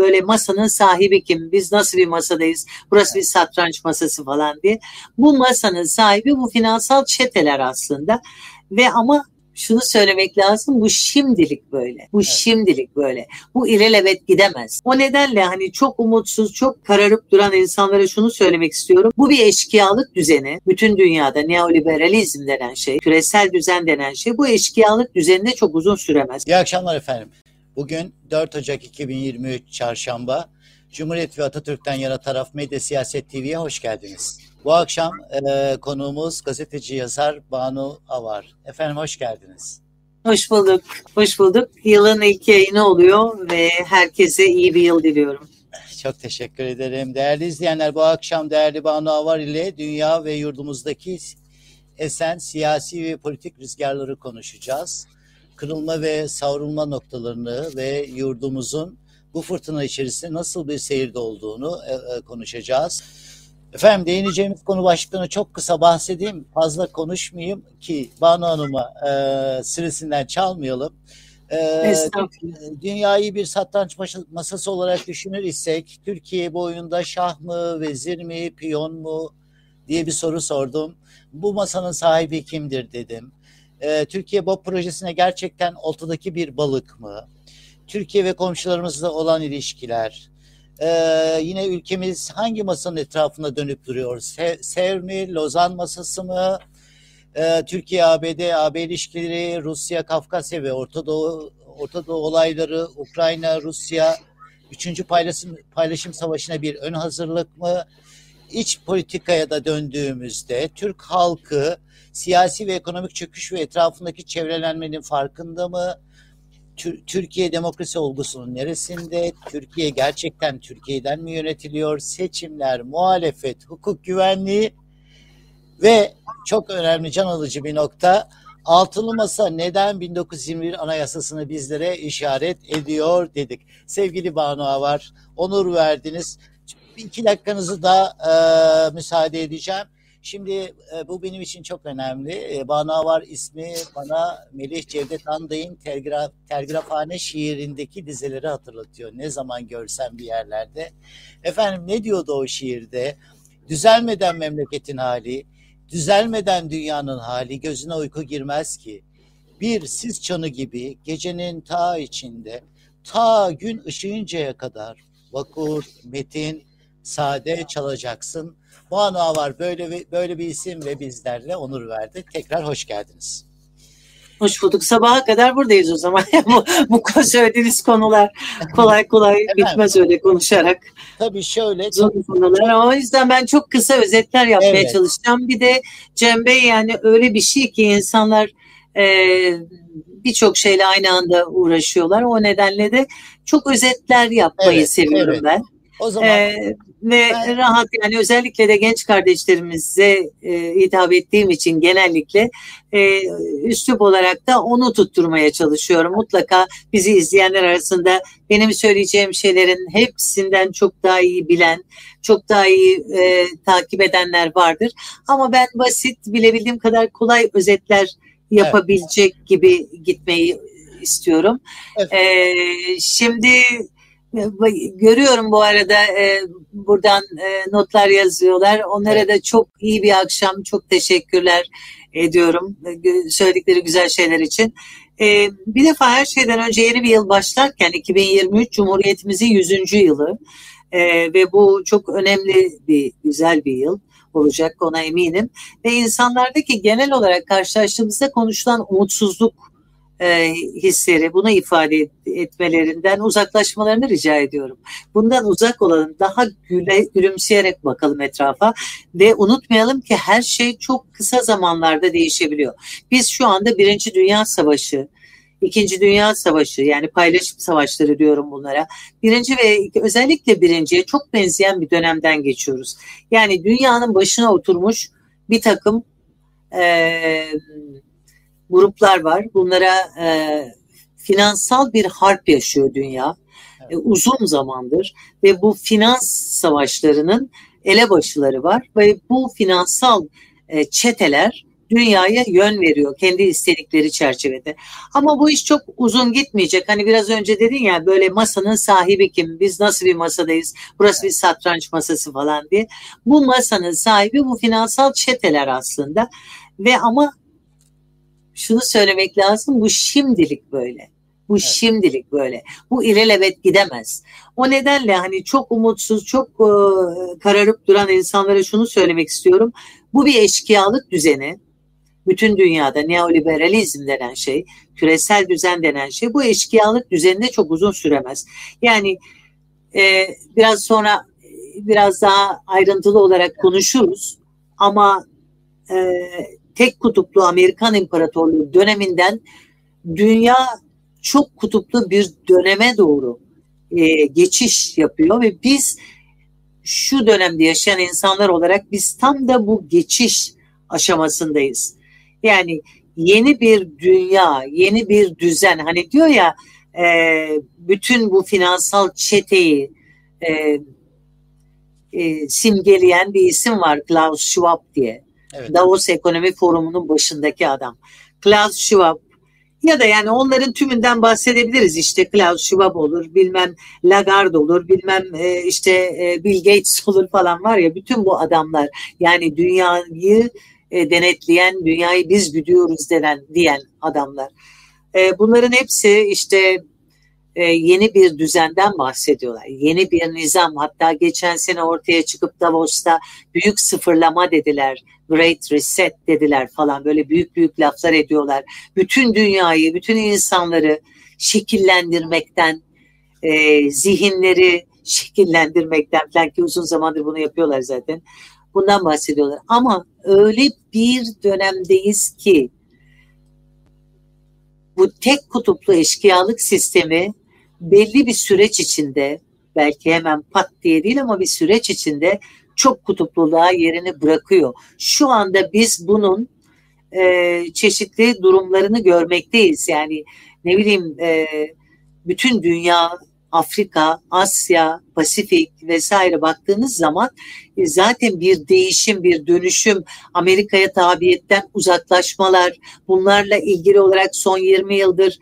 Böyle masanın sahibi kim? Biz nasıl bir masadayız? Burası bir satranç masası falan diye. Bu masanın sahibi bu finansal çeteler aslında. Ve ama şunu söylemek lazım bu şimdilik böyle. Bu evet. şimdilik böyle. Bu ilelebet gidemez. O nedenle hani çok umutsuz, çok kararıp duran insanlara şunu söylemek istiyorum. Bu bir eşkıyalık düzeni. Bütün dünyada neoliberalizm denen şey, küresel düzen denen şey bu eşkıyalık düzeninde çok uzun süremez. İyi akşamlar efendim. Bugün 4 Ocak 2023 Çarşamba. Cumhuriyet ve Atatürk'ten yana taraf Medya Siyaset TV'ye hoş geldiniz. Bu akşam e, konuğumuz gazeteci yazar Banu Avar. Efendim hoş geldiniz. Hoş bulduk. Hoş bulduk. Yılın ilk yayını oluyor ve herkese iyi bir yıl diliyorum. Çok teşekkür ederim. Değerli izleyenler bu akşam değerli Banu Avar ile dünya ve yurdumuzdaki esen siyasi ve politik rüzgarları konuşacağız. Kırılma ve savrulma noktalarını ve yurdumuzun bu fırtına içerisinde nasıl bir seyirde olduğunu e, e, konuşacağız. Efendim değineceğimiz konu başlıklarını çok kısa bahsedeyim. Fazla konuşmayayım ki Banu Hanım'a e, sırasından çalmayalım. E, dünyayı bir satranç masası olarak düşünür isek Türkiye bu oyunda şah mı, vezir mi, piyon mu diye bir soru sordum. Bu masanın sahibi kimdir dedim. E, Türkiye bu projesine gerçekten ortadaki bir balık mı? Türkiye ve komşularımızla olan ilişkiler, ee, yine ülkemiz hangi masanın etrafında dönüp duruyor? Se Sev mi, Lozan masası mı? Ee, Türkiye, ABD, AB ilişkileri, Rusya, Kafkasya ve Orta Doğu, Orta Doğu olayları, Ukrayna, Rusya, üçüncü paylaşım, paylaşım savaşına bir ön hazırlık mı? İç politikaya da döndüğümüzde Türk halkı siyasi ve ekonomik çöküş ve etrafındaki çevrelenmenin farkında mı? Türkiye demokrasi olgusunun neresinde? Türkiye gerçekten Türkiye'den mi yönetiliyor? Seçimler, muhalefet, hukuk güvenliği ve çok önemli can alıcı bir nokta Altılı Masa neden 1921 Anayasasını bizlere işaret ediyor dedik. Sevgili Banu Avar, onur verdiniz. İki dakikanızı da e, müsaade edeceğim. Şimdi e, bu benim için çok önemli. E, Bana var ismi bana Melih Cevdet Anday'ın telgraf, Telgrafhane şiirindeki dizeleri hatırlatıyor. Ne zaman görsem bir yerlerde. Efendim ne diyordu o şiirde? Düzelmeden memleketin hali, düzelmeden dünyanın hali gözüne uyku girmez ki. Bir sis çanı gibi gecenin ta içinde, ta gün ışığıncaya kadar vakur, metin, sade çalacaksın Banu var böyle böyle bir isim ve bizlerle onur verdi. Tekrar hoş geldiniz. Hoş bulduk. Sabaha kadar buradayız o zaman. bu, bu söylediğiniz konular kolay kolay bitmez öyle konuşarak. Tabii şöyle. Zor konular. O yüzden ben çok kısa özetler yapmaya evet. çalışacağım. Bir de Cem Bey yani öyle bir şey ki insanlar e, birçok şeyle aynı anda uğraşıyorlar. O nedenle de çok özetler yapmayı evet, seviyorum evet. ben. O zaman ee, ve ben... rahat yani özellikle de genç kardeşlerimize e, hitap ettiğim için genellikle e, üslup olarak da onu tutturmaya çalışıyorum. Mutlaka bizi izleyenler arasında benim söyleyeceğim şeylerin hepsinden çok daha iyi bilen, çok daha iyi e, takip edenler vardır. Ama ben basit, bilebildiğim kadar kolay özetler yapabilecek evet. gibi gitmeyi istiyorum. Evet. E, şimdi Görüyorum bu arada e, buradan e, notlar yazıyorlar. Onlara da çok iyi bir akşam, çok teşekkürler ediyorum söyledikleri güzel şeyler için. E, bir defa her şeyden önce yeni bir yıl başlarken 2023 Cumhuriyetimizin 100. yılı e, ve bu çok önemli bir, güzel bir yıl olacak ona eminim. Ve insanlardaki genel olarak karşılaştığımızda konuşulan umutsuzluk e, hisleri bunu ifade etmelerinden uzaklaşmalarını rica ediyorum. Bundan uzak olalım, daha güle, gülümseyerek bakalım etrafa ve unutmayalım ki her şey çok kısa zamanlarda değişebiliyor. Biz şu anda Birinci Dünya Savaşı, İkinci Dünya Savaşı yani paylaşım savaşları diyorum bunlara. Birinci ve özellikle birinciye çok benzeyen bir dönemden geçiyoruz. Yani dünyanın başına oturmuş bir takım e, gruplar var. Bunlara e, finansal bir harp yaşıyor dünya evet. e, uzun zamandır ve bu finans savaşlarının elebaşıları var ve bu finansal e, çeteler dünyaya yön veriyor kendi istedikleri çerçevede. Ama bu iş çok uzun gitmeyecek. Hani biraz önce dedin ya böyle masanın sahibi kim? Biz nasıl bir masadayız? Burası bir satranç masası falan diye. Bu masanın sahibi bu finansal çeteler aslında. Ve ama şunu söylemek lazım bu şimdilik böyle. Bu evet. şimdilik böyle. Bu ilelebet gidemez. O nedenle hani çok umutsuz, çok e, kararıp duran insanlara şunu söylemek istiyorum. Bu bir eşkıyalık düzeni. Bütün dünyada neoliberalizm denen şey, küresel düzen denen şey bu eşkıyalık düzeninde çok uzun süremez. Yani e, biraz sonra biraz daha ayrıntılı olarak konuşuruz ama e, tek kutuplu Amerikan İmparatorluğu döneminden dünya çok kutuplu bir döneme doğru e, geçiş yapıyor ve biz şu dönemde yaşayan insanlar olarak biz tam da bu geçiş aşamasındayız. Yani yeni bir dünya, yeni bir düzen. Hani diyor ya e, bütün bu finansal çeteyi e, e, simgeleyen bir isim var Klaus Schwab diye. Evet. Davos Ekonomi Forumu'nun başındaki adam. Klaus Schwab ya da yani onların tümünden bahsedebiliriz işte Klaus Schwab olur bilmem Lagarde olur bilmem e, işte e, Bill Gates olur falan var ya bütün bu adamlar yani dünyayı e, denetleyen dünyayı biz güdüyoruz denen diyen adamlar. Bunların hepsi işte yeni bir düzenden bahsediyorlar. Yeni bir nizam hatta geçen sene ortaya çıkıp Davos'ta büyük sıfırlama dediler. Great Reset dediler falan böyle büyük büyük laflar ediyorlar. Bütün dünyayı, bütün insanları şekillendirmekten, e, zihinleri şekillendirmekten falan ki uzun zamandır bunu yapıyorlar zaten. Bundan bahsediyorlar. Ama öyle bir dönemdeyiz ki bu tek kutuplu eşkıyalık sistemi belli bir süreç içinde belki hemen pat diye değil ama bir süreç içinde çok kutupluluğa yerini bırakıyor. Şu anda biz bunun e, çeşitli durumlarını görmekteyiz. Yani ne bileyim e, bütün dünya, Afrika, Asya, Pasifik vesaire baktığınız zaman e, zaten bir değişim, bir dönüşüm, Amerika'ya tabiyetten uzaklaşmalar, bunlarla ilgili olarak son 20 yıldır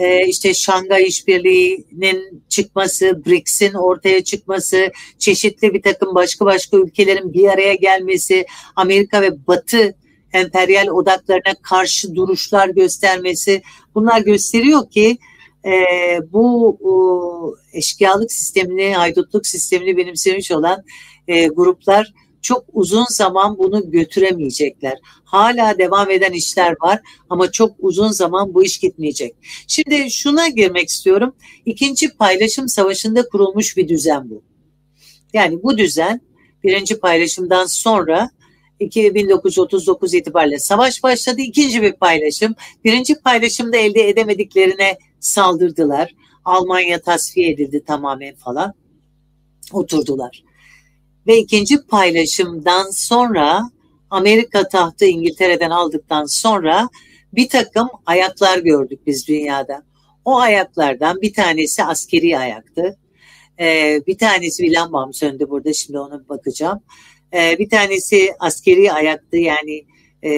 e, işte Şangay İşbirliği'nin çıkması, BRICS'in ortaya çıkması, çeşitli bir takım başka başka ülkelerin bir araya gelmesi, Amerika ve Batı emperyal odaklarına karşı duruşlar göstermesi bunlar gösteriyor ki e, bu o, eşkıyalık sistemini, haydutluk sistemini benimsemiş olan e, gruplar çok uzun zaman bunu götüremeyecekler. Hala devam eden işler var ama çok uzun zaman bu iş gitmeyecek. Şimdi şuna girmek istiyorum. İkinci paylaşım savaşında kurulmuş bir düzen bu. Yani bu düzen birinci paylaşımdan sonra 1939 itibariyle savaş başladı. İkinci bir paylaşım. Birinci paylaşımda elde edemediklerine saldırdılar. Almanya tasfiye edildi tamamen falan. Oturdular. Ve ikinci paylaşımdan sonra Amerika tahtı İngiltere'den aldıktan sonra bir takım ayaklar gördük biz dünyada. O ayaklardan bir tanesi askeri ayaktı. Ee, bir tanesi bir lambam söndü burada şimdi ona bakacağım. Ee, bir tanesi askeri ayaktı yani e,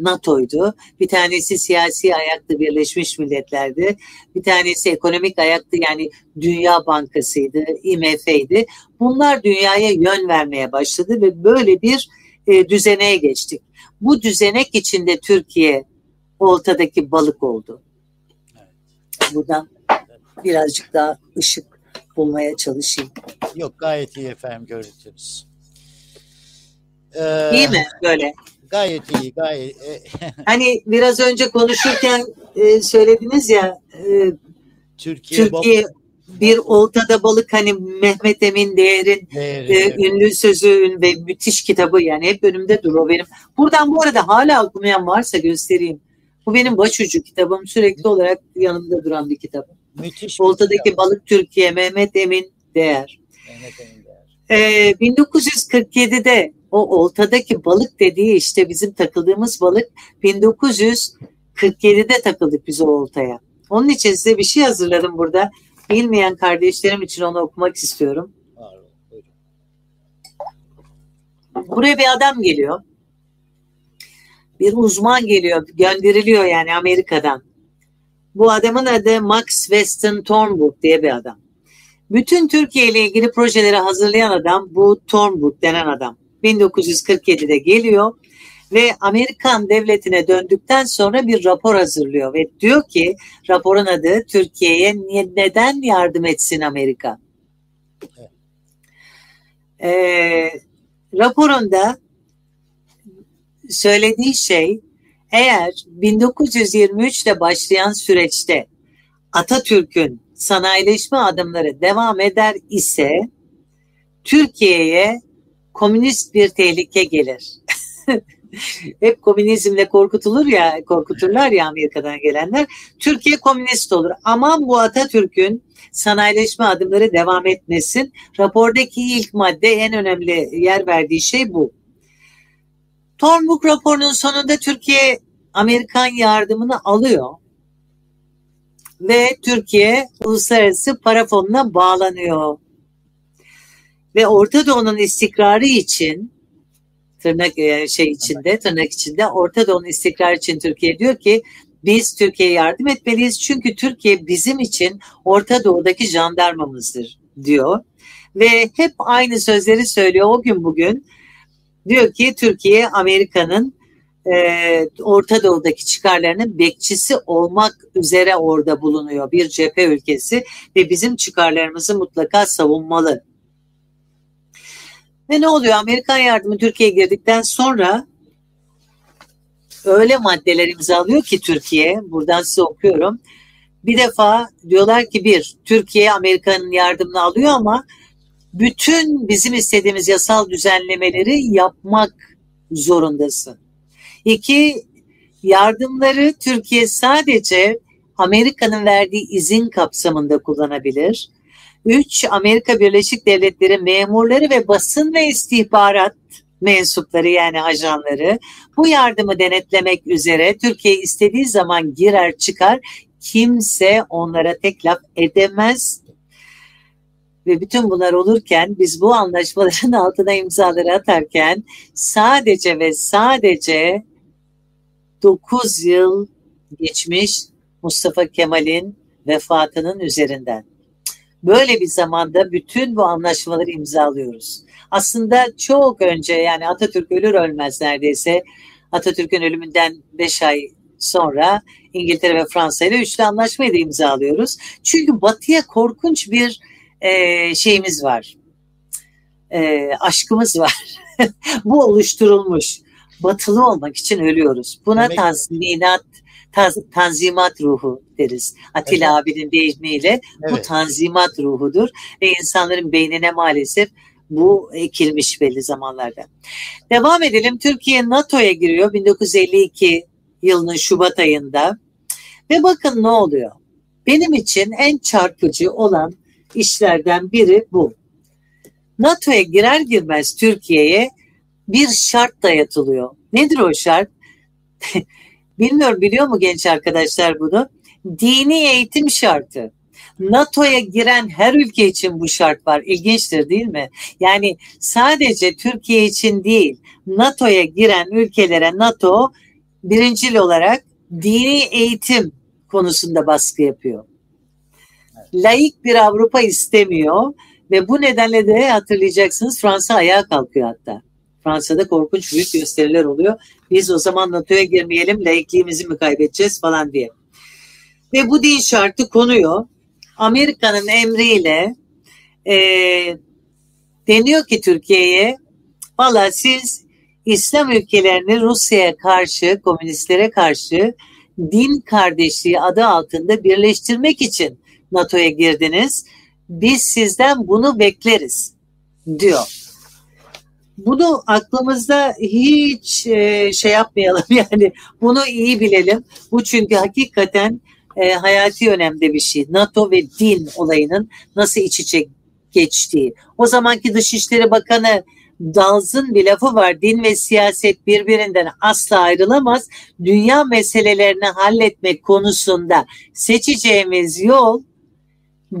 NATO'ydu. Bir tanesi siyasi ayaktı Birleşmiş Milletler'di. Bir tanesi ekonomik ayaktı yani Dünya Bankası'ydı, IMF'ydi. Bunlar dünyaya yön vermeye başladı ve böyle bir e, düzeneye geçtik. Bu düzenek içinde Türkiye ortadaki balık oldu. Buradan birazcık daha ışık bulmaya çalışayım. Yok gayet iyi efendim görüntünüz. Ee, iyi mi böyle? Gayet iyi, gayet. E, hani biraz önce konuşurken e, söylediniz ya e, Türkiye, Türkiye bir oltada balık hani Mehmet Emin Değer'in Değer, e, ünlü sözü ve müthiş kitabı yani hep önümde dur o benim. Buradan bu arada hala okumayan varsa göstereyim. Bu benim başucu kitabım. Sürekli olarak yanımda duran bir kitap. Müthiş. Oltadaki kitap. balık Türkiye Mehmet Emin Değer. Mehmet Emin Değer. Ee, 1947'de o oltadaki balık dediği işte bizim takıldığımız balık 1947'de takıldık biz o oltaya. Onun için size bir şey hazırladım burada. Bilmeyen kardeşlerim için onu okumak istiyorum. Buraya bir adam geliyor. bir uzman geliyor, gönderiliyor yani Amerika'dan. Bu adamın adı Max Weston Thornburg diye bir adam. Bütün Türkiye ile ilgili projeleri hazırlayan adam bu Thornburg denen adam. 1947'de geliyor ve Amerikan devletine döndükten sonra bir rapor hazırlıyor ve diyor ki raporun adı Türkiye'ye neden yardım etsin Amerika? Ee, raporunda söylediği şey eğer 1923'te başlayan süreçte Atatürk'ün sanayileşme adımları devam eder ise Türkiye'ye komünist bir tehlike gelir. Hep komünizmle korkutulur ya, korkuturlar ya Amerika'dan gelenler. Türkiye komünist olur. Aman bu Atatürk'ün sanayileşme adımları devam etmesin. Rapordaki ilk madde en önemli yer verdiği şey bu. Tornbuk raporunun sonunda Türkiye Amerikan yardımını alıyor ve Türkiye uluslararası para fonuna bağlanıyor. Ve Orta Doğu'nun istikrarı için tırnak e, şey içinde tırnak içinde Orta Doğu'nun istikrarı için Türkiye diyor ki biz Türkiye'ye yardım etmeliyiz çünkü Türkiye bizim için Orta Doğu'daki jandarmamızdır diyor. Ve hep aynı sözleri söylüyor o gün bugün. Diyor ki Türkiye Amerika'nın e, Orta Doğu'daki çıkarlarının bekçisi olmak üzere orada bulunuyor bir cephe ülkesi ve bizim çıkarlarımızı mutlaka savunmalı. Ve ne oluyor? Amerikan yardımı Türkiye'ye girdikten sonra öyle maddeler imzalıyor ki Türkiye, buradan size okuyorum. Bir defa diyorlar ki bir, Türkiye Amerika'nın yardımını alıyor ama bütün bizim istediğimiz yasal düzenlemeleri yapmak zorundasın. İki, yardımları Türkiye sadece Amerika'nın verdiği izin kapsamında kullanabilir. Üç, Amerika Birleşik Devletleri memurları ve basın ve istihbarat mensupları yani ajanları bu yardımı denetlemek üzere Türkiye istediği zaman girer çıkar kimse onlara tek laf edemez ve bütün bunlar olurken biz bu anlaşmaların altına imzaları atarken sadece ve sadece 9 yıl geçmiş Mustafa Kemal'in vefatının üzerinden. Böyle bir zamanda bütün bu anlaşmaları imzalıyoruz. Aslında çok önce yani Atatürk ölür ölmez neredeyse Atatürk'ün ölümünden 5 ay sonra İngiltere ve Fransa ile üçlü anlaşmayı da imzalıyoruz. Çünkü batıya korkunç bir e, şeyimiz var. E, aşkımız var. bu oluşturulmuş. Batılı olmak için ölüyoruz. Buna Demek... tazminat, taz, tanzimat ruhu deriz. Atilla evet. abinin deyimiyle evet. bu tanzimat ruhudur ve insanların beynine maalesef bu ekilmiş belli zamanlarda. Devam edelim. Türkiye NATO'ya giriyor 1952 yılının Şubat ayında. Ve bakın ne oluyor. Benim için en çarpıcı olan işlerden biri bu. NATO'ya girer girmez Türkiye'ye bir şart dayatılıyor. Nedir o şart? Bilmiyorum biliyor mu genç arkadaşlar bunu? Dini eğitim şartı. NATO'ya giren her ülke için bu şart var. İlginçtir değil mi? Yani sadece Türkiye için değil, NATO'ya giren ülkelere NATO birincil olarak dini eğitim konusunda baskı yapıyor. Laik bir Avrupa istemiyor ve bu nedenle de hatırlayacaksınız Fransa ayağa kalkıyor hatta. Fransa'da korkunç büyük gösteriler oluyor. Biz o zaman NATO'ya girmeyelim, laikliğimizi mi kaybedeceğiz falan diye. Ve bu din şartı konuyor. Amerika'nın emriyle e, deniyor ki Türkiye'ye valla siz İslam ülkelerini Rusya'ya karşı, komünistlere karşı din kardeşliği adı altında birleştirmek için NATO'ya girdiniz. Biz sizden bunu bekleriz diyor. Bunu aklımızda hiç e, şey yapmayalım yani bunu iyi bilelim. Bu çünkü hakikaten e, hayati önemli bir şey. NATO ve din olayının nasıl iç içe geçtiği. O zamanki Dışişleri Bakanı Dalz'ın bir lafı var. Din ve siyaset birbirinden asla ayrılamaz. Dünya meselelerini halletmek konusunda seçeceğimiz yol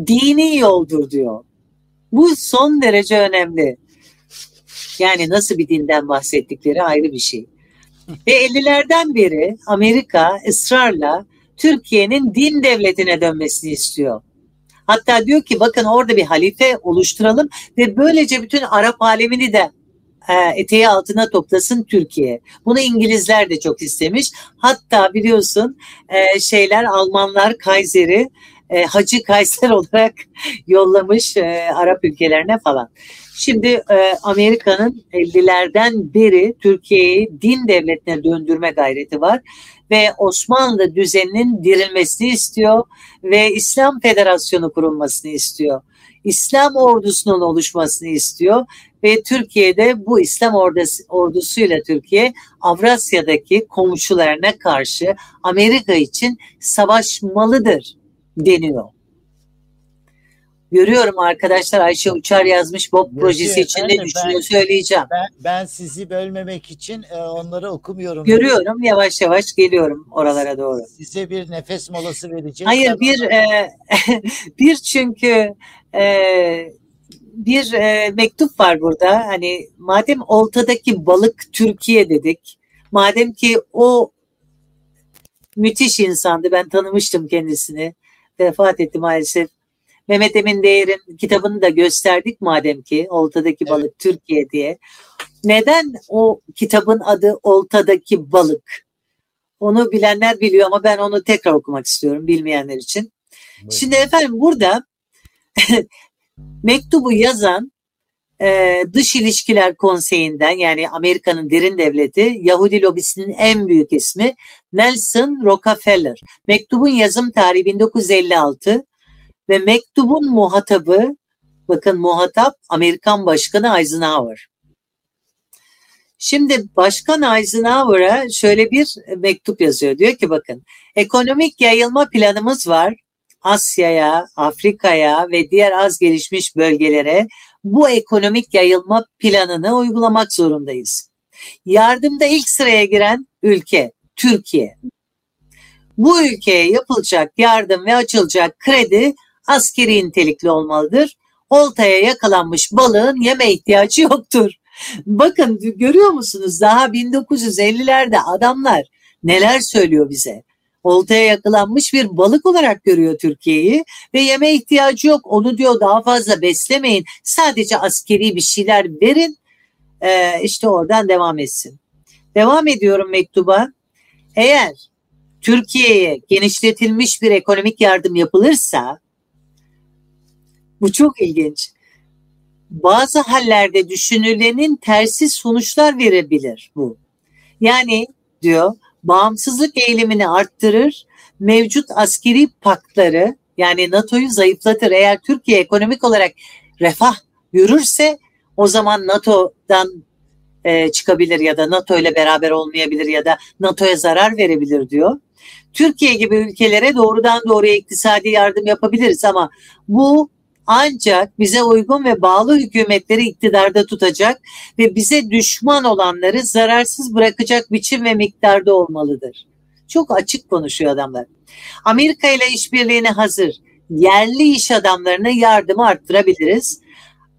dini yoldur diyor. Bu son derece önemli. Yani nasıl bir dinden bahsettikleri ayrı bir şey. Ve 50'lerden beri Amerika ısrarla Türkiye'nin din devletine dönmesini istiyor. Hatta diyor ki bakın orada bir halife oluşturalım ve böylece bütün Arap alemini de e, eteği altına toplasın Türkiye. Bunu İngilizler de çok istemiş. Hatta biliyorsun e, şeyler Almanlar Kaiser'i e, Hacı Kaiser olarak yollamış Arap ülkelerine falan. Şimdi Amerika'nın 50'lerden beri Türkiye'yi din devletine döndürme gayreti var ve Osmanlı düzeninin dirilmesini istiyor ve İslam Federasyonu kurulmasını istiyor. İslam ordusunun oluşmasını istiyor ve Türkiye'de bu İslam ordusu, ordusuyla Türkiye Avrasya'daki komşularına karşı Amerika için savaşmalıdır deniyor. Görüyorum arkadaşlar Ayşe Uçar yazmış BOP Yok, projesi için ne düşünüyor söyleyeceğim. Ben, ben sizi bölmemek için e, onları okumuyorum. Görüyorum yavaş yavaş geliyorum oralara doğru. Size bir nefes molası vereceğim. Hayır bir e, bir çünkü e, bir e, mektup var burada. Hani madem oltadaki balık Türkiye dedik. Madem ki o müthiş insandı. Ben tanımıştım kendisini. Vefat etti maalesef. Mehmet Emin Değer'in kitabını da gösterdik madem ki Oltadaki Balık evet. Türkiye diye. Neden o kitabın adı Oltadaki Balık? Onu bilenler biliyor ama ben onu tekrar okumak istiyorum bilmeyenler için. Buyurun. Şimdi efendim burada mektubu yazan e, Dış İlişkiler Konseyi'nden yani Amerika'nın derin devleti Yahudi lobisinin en büyük ismi Nelson Rockefeller. Mektubun yazım tarihi 1956 ve mektubun muhatabı bakın muhatap Amerikan Başkanı Eisenhower. Şimdi Başkan Eisenhower'a şöyle bir mektup yazıyor. Diyor ki bakın ekonomik yayılma planımız var. Asya'ya, Afrika'ya ve diğer az gelişmiş bölgelere bu ekonomik yayılma planını uygulamak zorundayız. Yardımda ilk sıraya giren ülke Türkiye. Bu ülkeye yapılacak yardım ve açılacak kredi askeri nitelikli olmalıdır. Oltaya yakalanmış balığın yeme ihtiyacı yoktur. Bakın görüyor musunuz daha 1950'lerde adamlar neler söylüyor bize oltaya yakalanmış bir balık olarak görüyor Türkiye'yi ve yeme ihtiyacı yok. Onu diyor daha fazla beslemeyin. Sadece askeri bir şeyler verin. Ee, işte oradan devam etsin. Devam ediyorum mektuba. Eğer Türkiye'ye genişletilmiş bir ekonomik yardım yapılırsa bu çok ilginç. Bazı hallerde düşünülenin tersi sonuçlar verebilir bu. Yani diyor bağımsızlık eğilimini arttırır, mevcut askeri paktları yani NATO'yu zayıflatır. Eğer Türkiye ekonomik olarak refah yürürse o zaman NATO'dan e, çıkabilir ya da NATO ile beraber olmayabilir ya da NATO'ya zarar verebilir diyor. Türkiye gibi ülkelere doğrudan doğruya iktisadi yardım yapabiliriz ama bu ancak bize uygun ve bağlı hükümetleri iktidarda tutacak ve bize düşman olanları zararsız bırakacak biçim ve miktarda olmalıdır. Çok açık konuşuyor adamlar. Amerika ile işbirliğine hazır yerli iş adamlarına yardımı arttırabiliriz.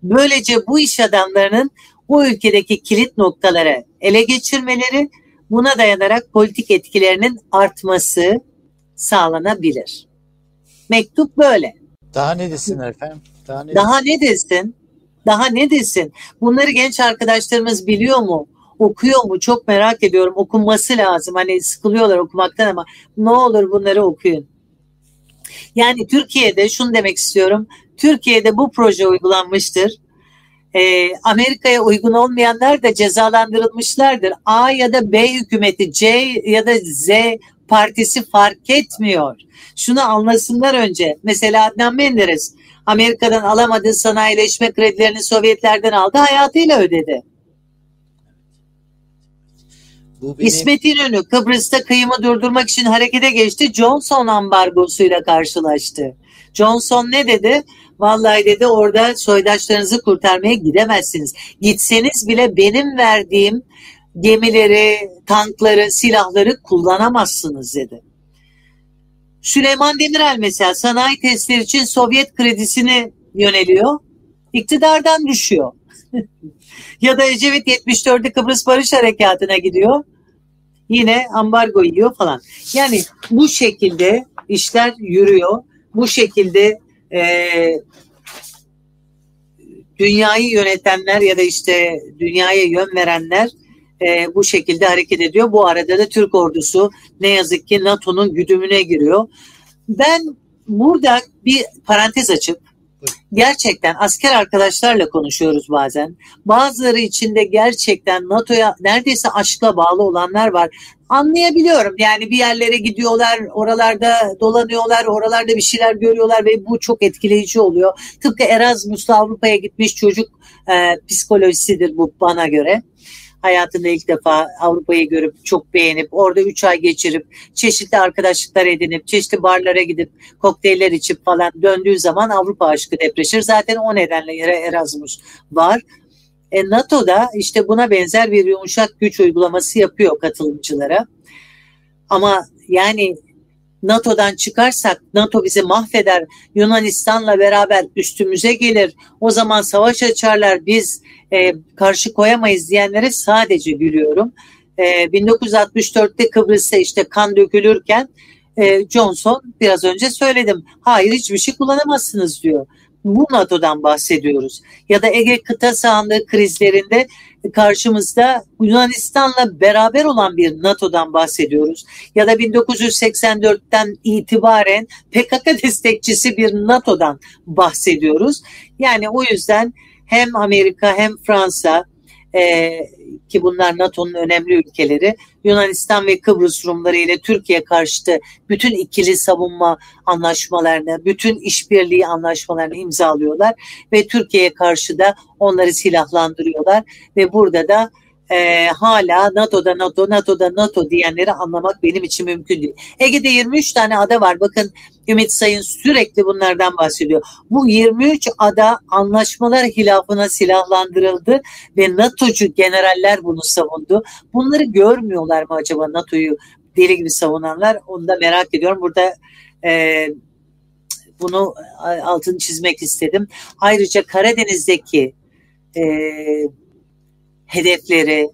Böylece bu iş adamlarının bu ülkedeki kilit noktalara ele geçirmeleri buna dayanarak politik etkilerinin artması sağlanabilir. Mektup böyle. Daha ne desin efendim? Daha ne, Daha ne desin? Daha ne desin? Bunları genç arkadaşlarımız biliyor mu? Okuyor mu? Çok merak ediyorum. Okunması lazım. Hani sıkılıyorlar okumaktan ama ne olur bunları okuyun. Yani Türkiye'de şunu demek istiyorum. Türkiye'de bu proje uygulanmıştır. Ee, Amerika'ya uygun olmayanlar da cezalandırılmışlardır. A ya da B hükümeti, C ya da Z partisi fark etmiyor. Şunu anlasınlar önce. Mesela Adnan Menderes Amerika'dan alamadığı sanayileşme kredilerini Sovyetlerden aldı, hayatıyla ödedi. Bu benim... İsmet İnönü Kıbrıs'ta kıyımı durdurmak için harekete geçti. Johnson ambargosuyla karşılaştı. Johnson ne dedi? Vallahi dedi orada soydaşlarınızı kurtarmaya gidemezsiniz. Gitseniz bile benim verdiğim gemileri, tankları, silahları kullanamazsınız dedi. Süleyman Demirel mesela sanayi testleri için Sovyet kredisini yöneliyor. İktidardan düşüyor. ya da Ecevit 74'te Kıbrıs Barış Harekatı'na gidiyor. yine ambargo yiyor falan. Yani bu şekilde işler yürüyor. Bu şekilde e, dünyayı yönetenler ya da işte dünyaya yön verenler e, bu şekilde hareket ediyor. Bu arada da Türk ordusu ne yazık ki NATO'nun güdümüne giriyor. Ben burada bir parantez açıp gerçekten asker arkadaşlarla konuşuyoruz bazen. Bazıları içinde gerçekten NATO'ya neredeyse aşkla bağlı olanlar var. Anlayabiliyorum yani bir yerlere gidiyorlar, oralarda dolanıyorlar, oralarda bir şeyler görüyorlar ve bu çok etkileyici oluyor. Tıpkı Erasmus'ta Avrupa'ya gitmiş çocuk e, psikolojisidir bu bana göre hayatında ilk defa Avrupa'yı görüp çok beğenip orada 3 ay geçirip çeşitli arkadaşlıklar edinip çeşitli barlara gidip kokteyller içip falan döndüğü zaman Avrupa aşkı depreşir. Zaten o nedenle yere Erasmus var. E, NATO'da işte buna benzer bir yumuşak güç uygulaması yapıyor katılımcılara. Ama yani NATO'dan çıkarsak NATO bizi mahveder. Yunanistan'la beraber üstümüze gelir. O zaman savaş açarlar. Biz e, karşı koyamayız diyenlere sadece gülüyorum. E, 1964'te Kıbrıs'ta işte kan dökülürken e, Johnson biraz önce söyledim. Hayır hiçbir şey kullanamazsınız diyor. Bu NATO'dan bahsediyoruz. Ya da Ege kıta sahanlığı krizlerinde karşımızda Yunanistan'la beraber olan bir NATO'dan bahsediyoruz. Ya da 1984'ten itibaren PKK destekçisi bir NATO'dan bahsediyoruz. Yani o yüzden hem Amerika hem Fransa e, ki bunlar NATO'nun önemli ülkeleri Yunanistan ve Kıbrıs Rumları ile Türkiye karşıtı bütün ikili savunma anlaşmalarını, bütün işbirliği anlaşmalarını imzalıyorlar ve Türkiye'ye karşı da onları silahlandırıyorlar ve burada da e, hala NATO'da NATO, NATO'da NATO diyenleri anlamak benim için mümkün değil. Ege'de 23 tane ada var. Bakın Ümit Sayın sürekli bunlardan bahsediyor. Bu 23 ada anlaşmalar hilafına silahlandırıldı ve NATO'cu generaller bunu savundu. Bunları görmüyorlar mı acaba NATO'yu deli gibi savunanlar? Onu da merak ediyorum. Burada e, bunu altını çizmek istedim. Ayrıca Karadeniz'deki e, hedefleri,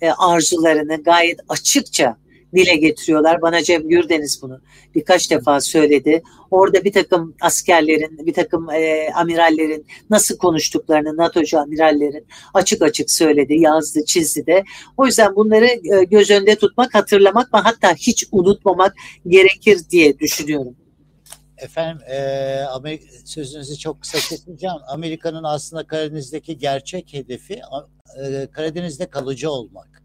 e, arzularını gayet açıkça dile getiriyorlar. Bana Cem Gürdeniz bunu birkaç defa söyledi. Orada bir takım askerlerin, bir takım e, amirallerin nasıl konuştuklarını NATO'cu amirallerin açık açık söyledi, yazdı, çizdi de. O yüzden bunları e, göz önünde tutmak, hatırlamak ve hatta hiç unutmamak gerekir diye düşünüyorum. Efendim e, Amerika, sözünüzü çok kısa keseceğim. Amerika'nın aslında Karadeniz'deki gerçek hedefi e, Karadeniz'de kalıcı olmak.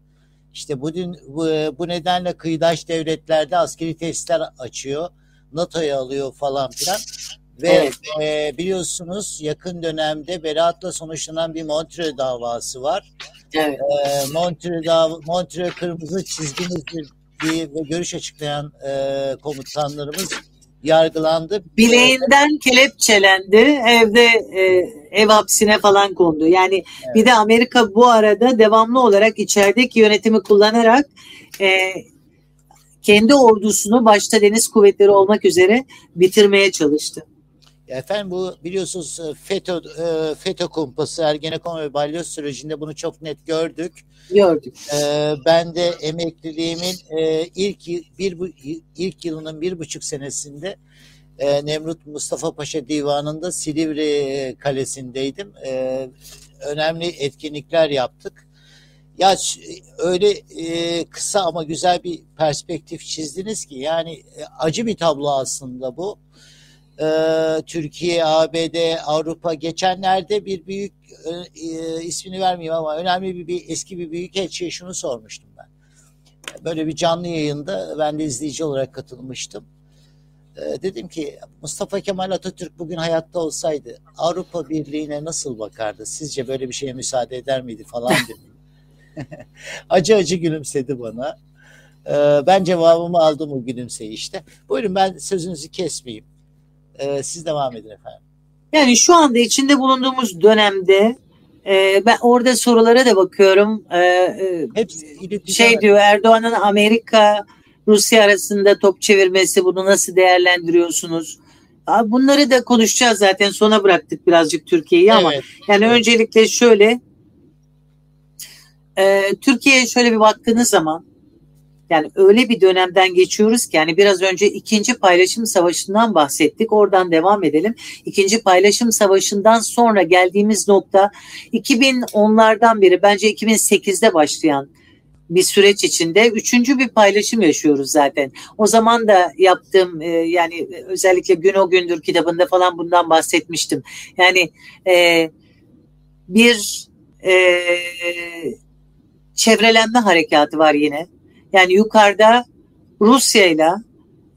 İşte bu, bu, bu nedenle kıyıdaş devletlerde askeri tesisler açıyor. NATO'ya alıyor falan filan. Ve evet. e, biliyorsunuz yakın dönemde beraatla sonuçlanan bir Montreux davası var. Evet. E, Montreux, dav Montreux kırmızı çizgimizdir diye görüş açıklayan e, komutanlarımız yargılandı. Bileğinden kelepçelendi. Evde e, ev hapsine falan kondu. Yani evet. bir de Amerika bu arada devamlı olarak içerideki yönetimi kullanarak e, kendi ordusunu başta deniz kuvvetleri olmak üzere bitirmeye çalıştı. Efendim bu biliyorsunuz e, FETÖ, e, FETÖ kumpası Ergenekon ve Balyoz sürecinde bunu çok net gördük. Gördük. E, ben de emekliliğimin ilk bir ilk yılının bir buçuk senesinde Nemrut Mustafa Paşa Divanı'nda Silivri Kalesi'ndeydim. Önemli etkinlikler yaptık. Ya öyle kısa ama güzel bir perspektif çizdiniz ki yani acı bir tablo aslında bu e, Türkiye, ABD, Avrupa geçenlerde bir büyük e, e, ismini vermeyeyim ama önemli bir, bir eski bir büyük elçiye şunu sormuştum ben. Böyle bir canlı yayında ben de izleyici olarak katılmıştım. E, dedim ki Mustafa Kemal Atatürk bugün hayatta olsaydı Avrupa Birliği'ne nasıl bakardı? Sizce böyle bir şeye müsaade eder miydi falan dedim. acı acı gülümsedi bana. E, ben cevabımı aldım o gülümseyişte. Buyurun ben sözünüzü kesmeyeyim. Ee, siz devam edin efendim. Yani şu anda içinde bulunduğumuz dönemde e, ben orada sorulara da bakıyorum. E, e, Hepsi şey diyor Erdoğan'ın Amerika Rusya arasında top çevirmesi bunu nasıl değerlendiriyorsunuz? Bunları da konuşacağız zaten sona bıraktık birazcık Türkiye'yi ama evet. yani evet. öncelikle şöyle e, Türkiye'ye şöyle bir baktığınız zaman Yani öyle bir dönemden geçiyoruz ki yani biraz önce ikinci paylaşım savaşından bahsettik. Oradan devam edelim. İkinci paylaşım savaşından sonra geldiğimiz nokta 2010'lardan beri bence 2008'de başlayan bir süreç içinde üçüncü bir paylaşım yaşıyoruz zaten. O zaman da yaptığım e, yani özellikle Gün O Gündür kitabında falan bundan bahsetmiştim. Yani e, bir e, çevrelenme harekatı var yine. Yani yukarıda Rusya ile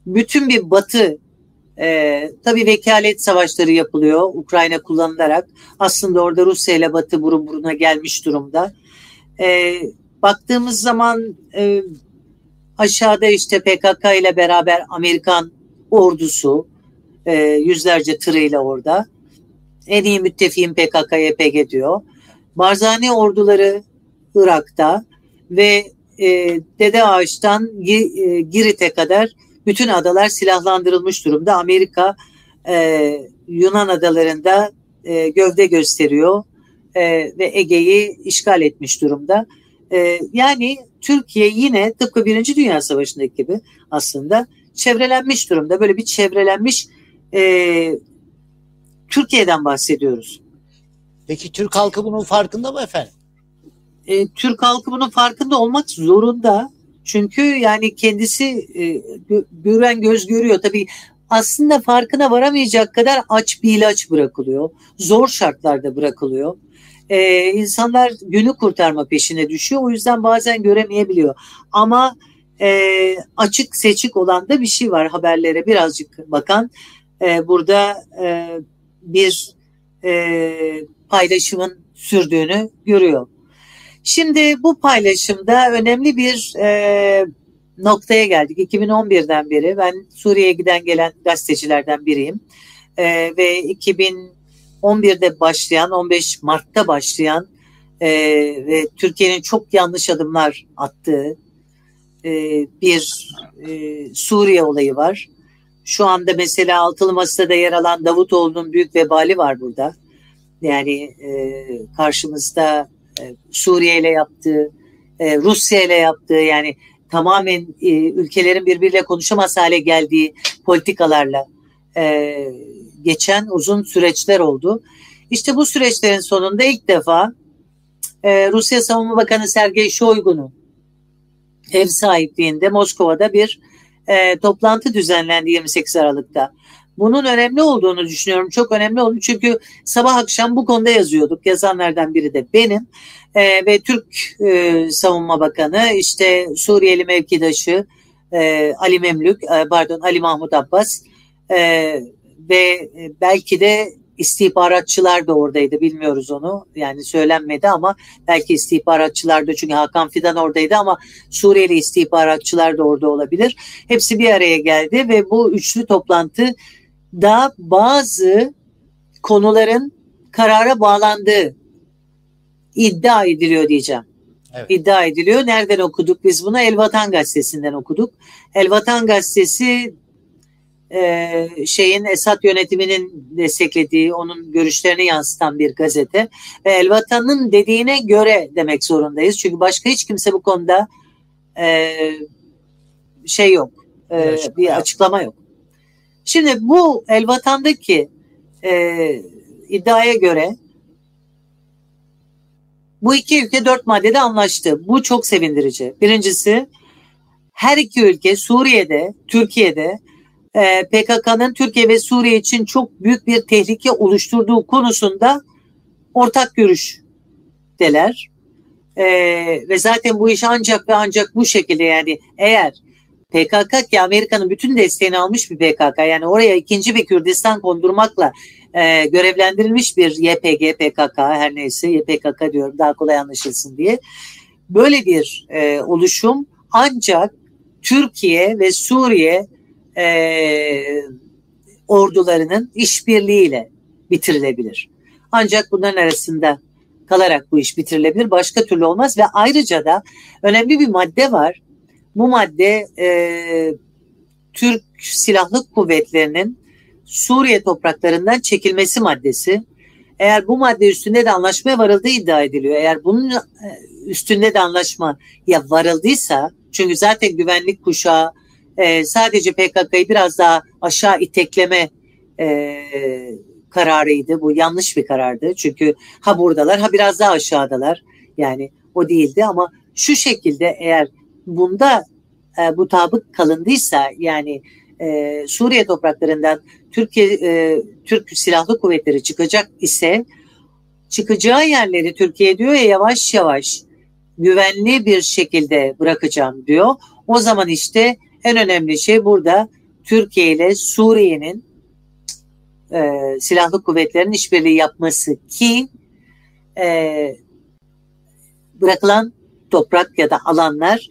bütün bir batı e, tabii vekalet savaşları yapılıyor Ukrayna kullanılarak. Aslında orada Rusya ile batı burun buruna gelmiş durumda. E, baktığımız zaman e, aşağıda işte PKK ile beraber Amerikan ordusu e, yüzlerce tırıyla orada. En iyi müttefiğim PKK, YPG diyor. Barzani orduları Irak'ta ve e, Dede Ağaç'tan e, Girit'e kadar bütün adalar silahlandırılmış durumda. Amerika e, Yunan adalarında e, gövde gösteriyor e, ve Ege'yi işgal etmiş durumda. E, yani Türkiye yine tıpkı Birinci Dünya Savaşı'ndaki gibi aslında çevrelenmiş durumda. Böyle bir çevrelenmiş e, Türkiye'den bahsediyoruz. Peki Türk halkı bunun farkında mı efendim? E, Türk halkı bunun farkında olmak zorunda. Çünkü yani kendisi e, gören göz görüyor. Tabii aslında farkına varamayacak kadar aç bir ilaç bırakılıyor. Zor şartlarda bırakılıyor. Ee, insanlar günü kurtarma peşine düşüyor. O yüzden bazen göremeyebiliyor. Ama e, açık seçik olan da bir şey var haberlere birazcık bakan. E, burada e, bir e, paylaşımın sürdüğünü görüyor. Şimdi bu paylaşımda önemli bir e, noktaya geldik. 2011'den beri ben Suriye'ye giden gelen gazetecilerden biriyim. E, ve 2011'de başlayan, 15 Mart'ta başlayan e, ve Türkiye'nin çok yanlış adımlar attığı e, bir e, Suriye olayı var. Şu anda mesela altılı masada yer alan Davutoğlu'nun büyük vebali var burada. Yani e, karşımızda Suriye ile yaptığı, e, Rusya ile yaptığı yani tamamen e, ülkelerin birbiriyle konuşamaz hale geldiği politikalarla geçen uzun süreçler oldu. İşte bu süreçlerin sonunda ilk defa Rusya Savunma Bakanı Sergey Shoigu'nun ev sahipliğinde Moskova'da bir toplantı düzenlendi 28 Aralık'ta. Bunun önemli olduğunu düşünüyorum. Çok önemli oldu çünkü sabah akşam bu konuda yazıyorduk. Yazanlardan biri de benim. E, ve Türk e, Savunma Bakanı işte Suriyeli mevkidaşı e, Ali Memlük, e, pardon Ali Mahmut Abbas e, ve belki de istihbaratçılar da oradaydı bilmiyoruz onu yani söylenmedi ama belki istihbaratçılar da çünkü Hakan Fidan oradaydı ama Suriyeli istihbaratçılar da orada olabilir. Hepsi bir araya geldi ve bu üçlü toplantı da bazı konuların karara bağlandığı iddia ediliyor diyeceğim. Evet. İddia ediliyor. Nereden okuduk biz bunu? El Vatan Gazetesi'nden okuduk. El Vatan Gazetesi e, şeyin Esad yönetiminin desteklediği, onun görüşlerini yansıtan bir gazete. Ve El Vatan'ın dediğine göre demek zorundayız. Çünkü başka hiç kimse bu konuda e, şey yok. E, bir açıklama yok. Şimdi bu El Vatan'daki e, iddiaya göre bu iki ülke dört maddede anlaştı. Bu çok sevindirici. Birincisi her iki ülke Suriye'de, Türkiye'de e, PKK'nın Türkiye ve Suriye için çok büyük bir tehlike oluşturduğu konusunda ortak görüş deler. E, ve zaten bu iş ancak ve ancak bu şekilde yani eğer PKK ki Amerika'nın bütün desteğini almış bir PKK. Yani oraya ikinci bir Kürdistan kondurmakla e, görevlendirilmiş bir YPG, PKK her neyse YPKK diyorum daha kolay anlaşılsın diye. Böyle bir e, oluşum ancak Türkiye ve Suriye e, ordularının işbirliğiyle bitirilebilir. Ancak bunların arasında kalarak bu iş bitirilebilir. Başka türlü olmaz ve ayrıca da önemli bir madde var. Bu madde e, Türk Silahlı Kuvvetleri'nin Suriye topraklarından çekilmesi maddesi. Eğer bu madde üstünde de anlaşmaya varıldığı iddia ediliyor. Eğer bunun e, üstünde de anlaşma ya varıldıysa Çünkü zaten güvenlik kuşağı e, sadece PKK'yı biraz daha aşağı itekleme e, kararıydı. Bu yanlış bir karardı. Çünkü ha buradalar ha biraz daha aşağıdalar. Yani o değildi ama şu şekilde eğer bunda e, mutabık kalındıysa yani e, Suriye topraklarından Türkiye e, Türk Silahlı Kuvvetleri çıkacak ise çıkacağı yerleri Türkiye diyor ya yavaş yavaş güvenli bir şekilde bırakacağım diyor. O zaman işte en önemli şey burada Türkiye ile Suriye'nin e, silahlı kuvvetlerin işbirliği yapması ki e, bırakılan toprak ya da alanlar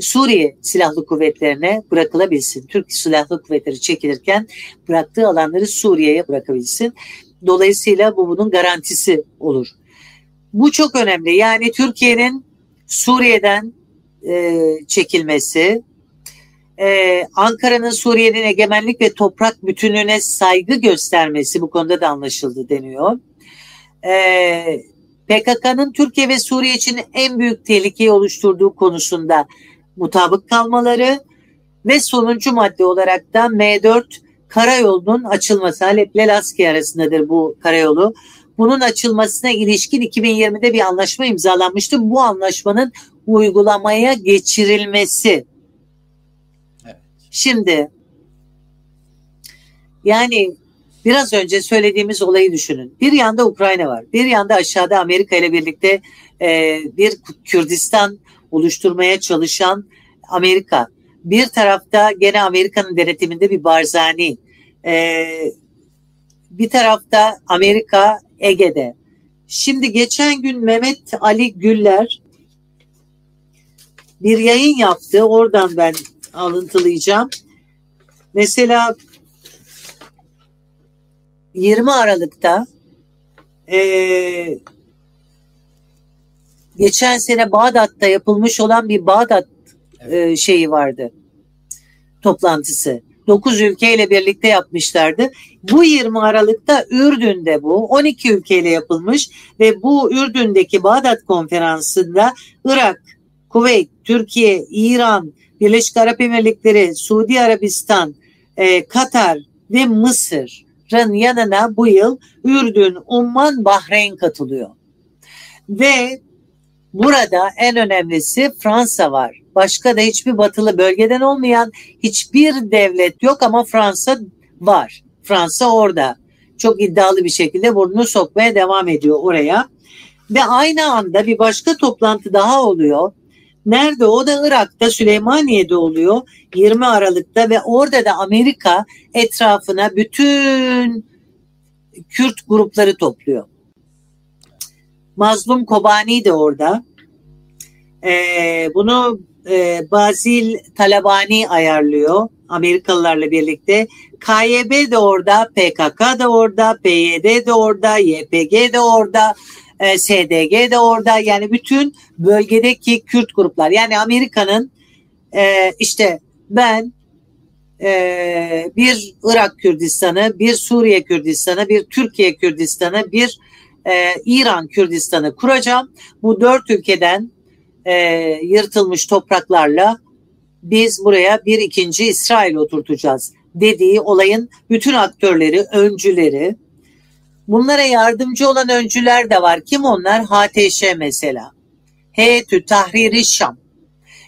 Suriye Silahlı Kuvvetlerine bırakılabilsin. Türk Silahlı Kuvvetleri çekilirken bıraktığı alanları Suriye'ye bırakabilsin. Dolayısıyla bu bunun garantisi olur. Bu çok önemli. Yani Türkiye'nin Suriye'den e, çekilmesi, e, Ankara'nın Suriye'nin egemenlik ve toprak bütünlüğüne saygı göstermesi bu konuda da anlaşıldı deniyor. E, PKK'nın Türkiye ve Suriye için en büyük tehlikeyi oluşturduğu konusunda mutabık kalmaları ve sonuncu madde olarak da M4 karayolunun açılması Halep ile Laski arasındadır bu karayolu. Bunun açılmasına ilişkin 2020'de bir anlaşma imzalanmıştı. Bu anlaşmanın uygulamaya geçirilmesi. Evet. Şimdi yani biraz önce söylediğimiz olayı düşünün. Bir yanda Ukrayna var. Bir yanda aşağıda Amerika ile birlikte e, bir Kürdistan oluşturmaya çalışan Amerika. Bir tarafta gene Amerika'nın denetiminde bir Barzani. Ee, bir tarafta Amerika Ege'de. Şimdi geçen gün Mehmet Ali Güller bir yayın yaptı. Oradan ben alıntılayacağım. Mesela 20 Aralık'ta e, geçen sene Bağdat'ta yapılmış olan bir Bağdat evet. e, şeyi vardı. Toplantısı. 9 ülkeyle birlikte yapmışlardı. Bu 20 Aralık'ta Ürdün'de bu 12 ülkeyle yapılmış ve bu Ürdün'deki Bağdat konferansında Irak, Kuveyt, Türkiye, İran, Birleşik Arap Emirlikleri, Suudi Arabistan, e, Katar ve Mısır'ın yanına bu yıl Ürdün, Umman, Bahreyn katılıyor. Ve Burada en önemlisi Fransa var. Başka da hiçbir batılı bölgeden olmayan hiçbir devlet yok ama Fransa var. Fransa orada. Çok iddialı bir şekilde burnunu sokmaya devam ediyor oraya. Ve aynı anda bir başka toplantı daha oluyor. Nerede? O da Irak'ta Süleymaniye'de oluyor 20 Aralık'ta ve orada da Amerika etrafına bütün Kürt grupları topluyor. Mazlum Kobani de orada. Ee, bunu e, Bazil Talabani ayarlıyor Amerikalılarla birlikte. KYB de orada, PKK da orada, PYD de orada, YPG de orada, e, SDG de orada. Yani bütün bölgedeki Kürt gruplar. Yani Amerika'nın e, işte ben e, bir Irak Kürdistan'ı, bir Suriye Kürdistan'ı, bir Türkiye Kürdistan'ı, bir e, İran Kürdistan'ı kuracağım. Bu dört ülkeden e, yırtılmış topraklarla biz buraya bir ikinci İsrail oturtacağız dediği olayın bütün aktörleri, öncüleri. Bunlara yardımcı olan öncüler de var. Kim onlar? HTŞ mesela. Heyetü Tahriri Şam.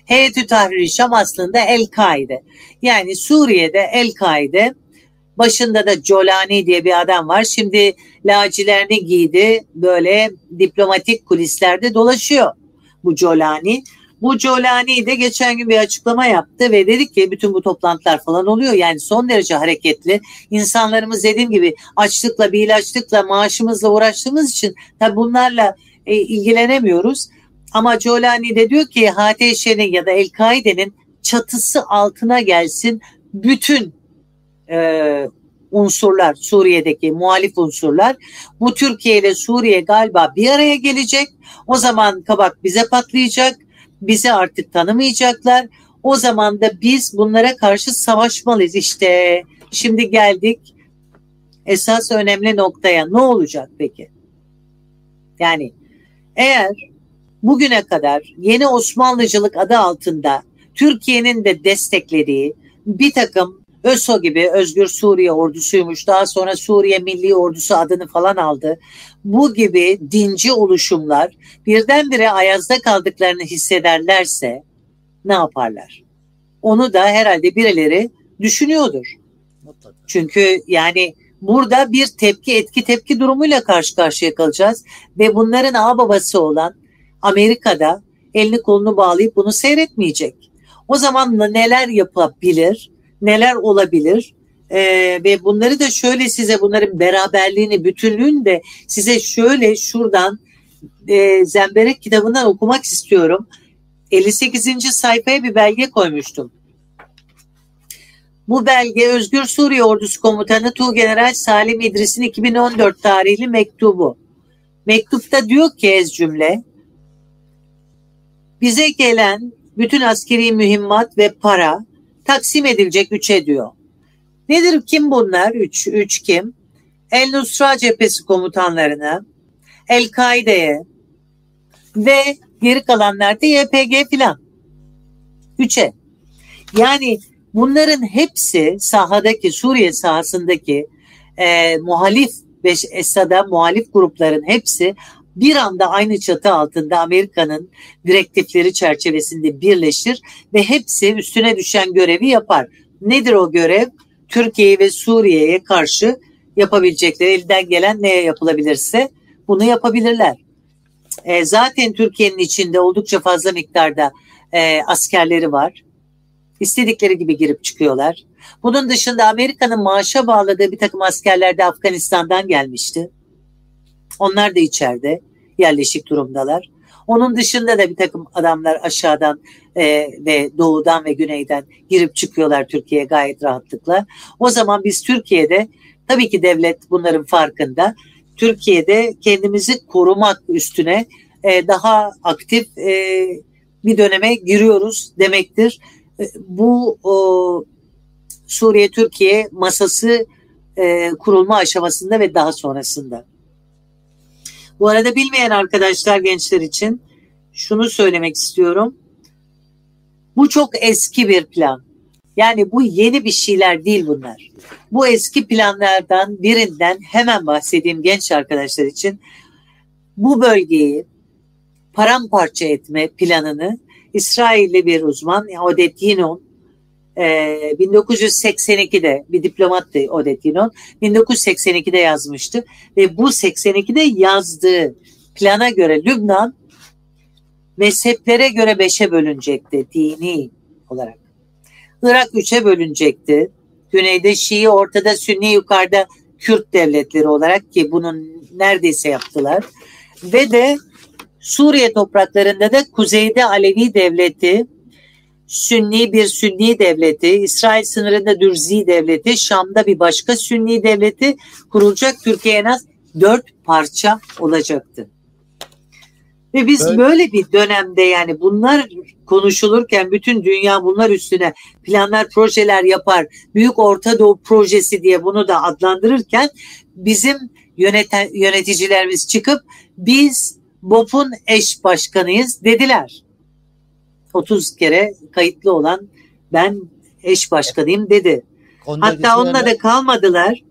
Heyetü Tahriri Şam aslında El-Kaide. Yani Suriye'de El-Kaide Başında da Colani diye bir adam var. Şimdi lacilerini giydi. Böyle diplomatik kulislerde dolaşıyor bu Colani. Bu Colani de geçen gün bir açıklama yaptı ve dedik ki bütün bu toplantılar falan oluyor. Yani son derece hareketli. İnsanlarımız dediğim gibi açlıkla, bir ilaçlıkla, maaşımızla uğraştığımız için tabi bunlarla e, ilgilenemiyoruz. Ama Colani de diyor ki HTŞ'nin ya da El-Kaide'nin çatısı altına gelsin bütün e, unsurlar Suriye'deki muhalif unsurlar bu Türkiye ile Suriye galiba bir araya gelecek. O zaman kabak bize patlayacak. Bizi artık tanımayacaklar. O zaman da biz bunlara karşı savaşmalıyız. İşte şimdi geldik esas önemli noktaya. Ne olacak peki? Yani eğer bugüne kadar yeni Osmanlıcılık adı altında Türkiye'nin de desteklediği bir takım ÖSO gibi Özgür Suriye ordusuymuş. Daha sonra Suriye Milli Ordusu adını falan aldı. Bu gibi dinci oluşumlar birdenbire ayazda kaldıklarını hissederlerse ne yaparlar? Onu da herhalde birileri düşünüyordur. Çünkü yani burada bir tepki etki tepki durumuyla karşı karşıya kalacağız ve bunların ağ babası olan Amerika'da elini kolunu bağlayıp bunu seyretmeyecek. O zaman neler yapabilir, neler olabilir ee, ve bunları da şöyle size bunların beraberliğini, bütünlüğünü de size şöyle şuradan e, Zemberek kitabından okumak istiyorum. 58. sayfaya bir belge koymuştum. Bu belge Özgür Suriye Ordusu Komutanı Tuğgeneral Salim İdris'in 2014 tarihli mektubu. Mektupta diyor ki ez cümle, bize gelen bütün askeri mühimmat ve para taksim edilecek üçe diyor. Nedir kim bunlar? Üç, üç kim? El Nusra cephesi komutanlarına, El Kaide'ye ve geri kalanlar da YPG filan. Üçe. Yani bunların hepsi sahadaki Suriye sahasındaki e, muhalif ve Esad'a muhalif grupların hepsi bir anda aynı çatı altında Amerika'nın direktifleri çerçevesinde birleşir ve hepsi üstüne düşen görevi yapar. Nedir o görev? Türkiye ve Suriye'ye karşı yapabilecekleri elden gelen neye yapılabilirse bunu yapabilirler. E, zaten Türkiye'nin içinde oldukça fazla miktarda e, askerleri var. İstedikleri gibi girip çıkıyorlar. Bunun dışında Amerika'nın maaşa bağladığı bir takım askerler de Afganistan'dan gelmişti. Onlar da içeride yerleşik durumdalar. Onun dışında da bir takım adamlar aşağıdan e, ve doğudan ve güneyden girip çıkıyorlar Türkiye'ye gayet rahatlıkla. O zaman biz Türkiye'de tabii ki devlet bunların farkında. Türkiye'de kendimizi korumak üstüne e, daha aktif e, bir döneme giriyoruz demektir. E, bu o, Suriye-Türkiye masası e, kurulma aşamasında ve daha sonrasında. Bu arada bilmeyen arkadaşlar gençler için şunu söylemek istiyorum. Bu çok eski bir plan. Yani bu yeni bir şeyler değil bunlar. Bu eski planlardan birinden hemen bahsedeyim genç arkadaşlar için. Bu bölgeyi paramparça etme planını İsrailli bir uzman Odette Yinon 1982'de ee, bir diplomattı Odette Yinon. 1982'de yazmıştı ve bu 82'de yazdığı plana göre Lübnan mezheplere göre beşe bölünecekti dini olarak. Irak üçe bölünecekti. Güneyde Şii, ortada Sünni, yukarıda Kürt devletleri olarak ki bunun neredeyse yaptılar. Ve de Suriye topraklarında da kuzeyde Alevi devleti, Sünni bir Sünni devleti, İsrail sınırında Dürzi devleti, Şam'da bir başka Sünni devleti kurulacak. Türkiye en az dört parça olacaktı. Ve biz evet. böyle bir dönemde yani bunlar konuşulurken bütün dünya bunlar üstüne planlar, projeler yapar. Büyük Orta Doğu projesi diye bunu da adlandırırken bizim yöneten, yöneticilerimiz çıkıp biz BOP'un eş başkanıyız dediler. 30 kere kayıtlı olan ben eş başkanıyım dedi. Onda Hatta onunla da kalmadılar.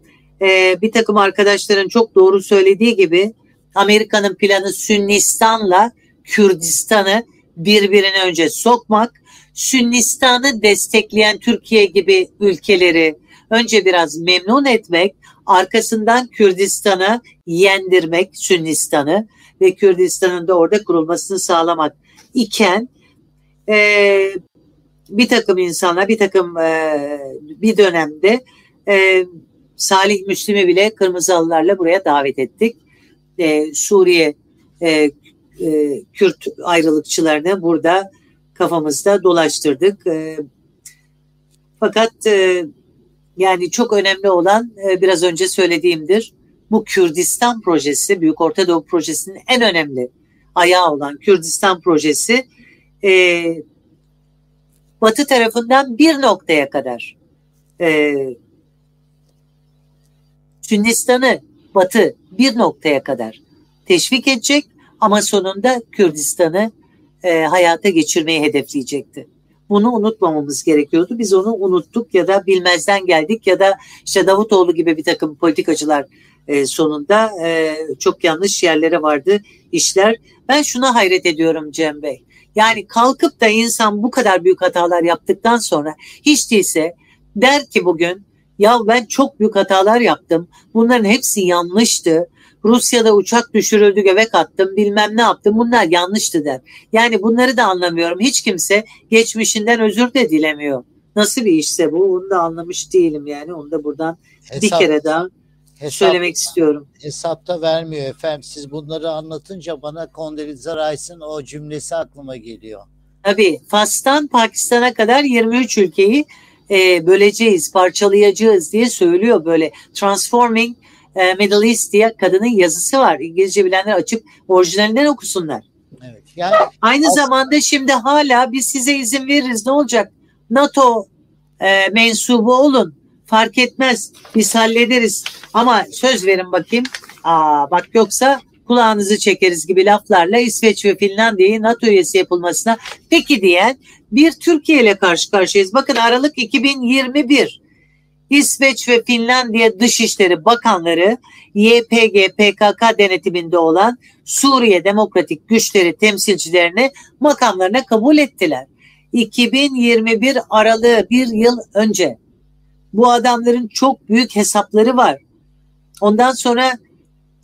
Ee, bir takım arkadaşların çok doğru söylediği gibi Amerika'nın planı Sünnistan'la Kürdistan'ı birbirine önce sokmak, Sünnistan'ı destekleyen Türkiye gibi ülkeleri önce biraz memnun etmek, arkasından Kürdistan'a yendirmek Sünnistan'ı ve Kürdistan'ın da orada kurulmasını sağlamak iken e, bir takım insanlar bir takım e, bir dönemde e, Salih Müslim'i bile Kırmızı Halılarla buraya davet ettik. E, Suriye e, e, Kürt ayrılıkçılarını burada kafamızda dolaştırdık. E, fakat e, yani çok önemli olan e, biraz önce söylediğimdir. Bu Kürdistan projesi, Büyük Orta Doğu projesinin en önemli ayağı olan Kürdistan projesi e, batı tarafından bir noktaya kadar e, Sünnistan'ı batı bir noktaya kadar teşvik edecek ama sonunda Kürdistan'ı e, hayata geçirmeyi hedefleyecekti. Bunu unutmamamız gerekiyordu. Biz onu unuttuk ya da bilmezden geldik ya da işte Davutoğlu gibi bir takım politikacılar e, sonunda e, çok yanlış yerlere vardı işler. Ben şuna hayret ediyorum Cem Bey. Yani kalkıp da insan bu kadar büyük hatalar yaptıktan sonra hiç değilse der ki bugün ya ben çok büyük hatalar yaptım. Bunların hepsi yanlıştı. Rusya'da uçak düşürüldü göbek attım bilmem ne yaptım bunlar yanlıştı der. Yani bunları da anlamıyorum. Hiç kimse geçmişinden özür de dilemiyor. Nasıl bir işse bu onu da anlamış değilim yani onu da buradan Hesap, bir kere daha hesap, söylemek istiyorum. Hesapta vermiyor efendim. Siz bunları anlatınca bana Condoleezza Rice'ın o cümlesi aklıma geliyor. Tabii Fas'tan Pakistan'a kadar 23 ülkeyi e, böleceğiz, parçalayacağız diye söylüyor böyle. Transforming e, Middle East diye kadının yazısı var. İngilizce bilenler açıp orijinalinden okusunlar. Evet. Yani Aynı aslında... zamanda şimdi hala biz size izin veririz ne olacak? NATO e, mensubu olun. Fark etmez. Biz hallederiz. Ama söz verin bakayım. Aa bak yoksa kulağınızı çekeriz gibi laflarla İsveç ve Finlandiya'yı NATO üyesi yapılmasına peki diyen bir Türkiye ile karşı karşıyayız. Bakın Aralık 2021 İsveç ve Finlandiya Dışişleri Bakanları YPG PKK denetiminde olan Suriye Demokratik Güçleri temsilcilerini makamlarına kabul ettiler. 2021 Aralığı bir yıl önce. Bu adamların çok büyük hesapları var. Ondan sonra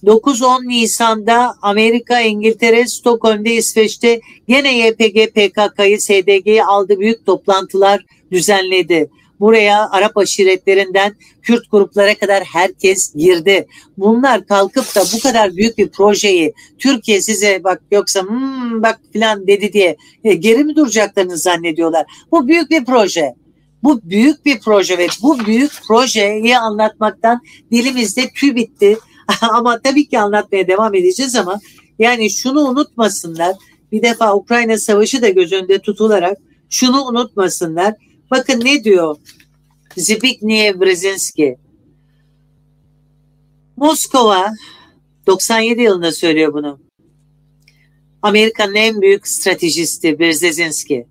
9-10 Nisan'da Amerika, İngiltere, Stockholm'de, İsveç'te gene YPG, PKK'yı, SDG'yi aldı büyük toplantılar düzenledi. Buraya Arap aşiretlerinden Kürt gruplara kadar herkes girdi. Bunlar kalkıp da bu kadar büyük bir projeyi Türkiye size bak yoksa hmm, bak filan dedi diye e, geri mi duracaklarını zannediyorlar. Bu büyük bir proje. Bu büyük bir proje ve bu büyük projeyi anlatmaktan dilimizde tüy bitti. ama tabii ki anlatmaya devam edeceğiz ama yani şunu unutmasınlar. Bir defa Ukrayna Savaşı da göz önünde tutularak şunu unutmasınlar. Bakın ne diyor Zbigniew Brzezinski. Moskova 97 yılında söylüyor bunu. Amerika'nın en büyük stratejisti Brzezinski.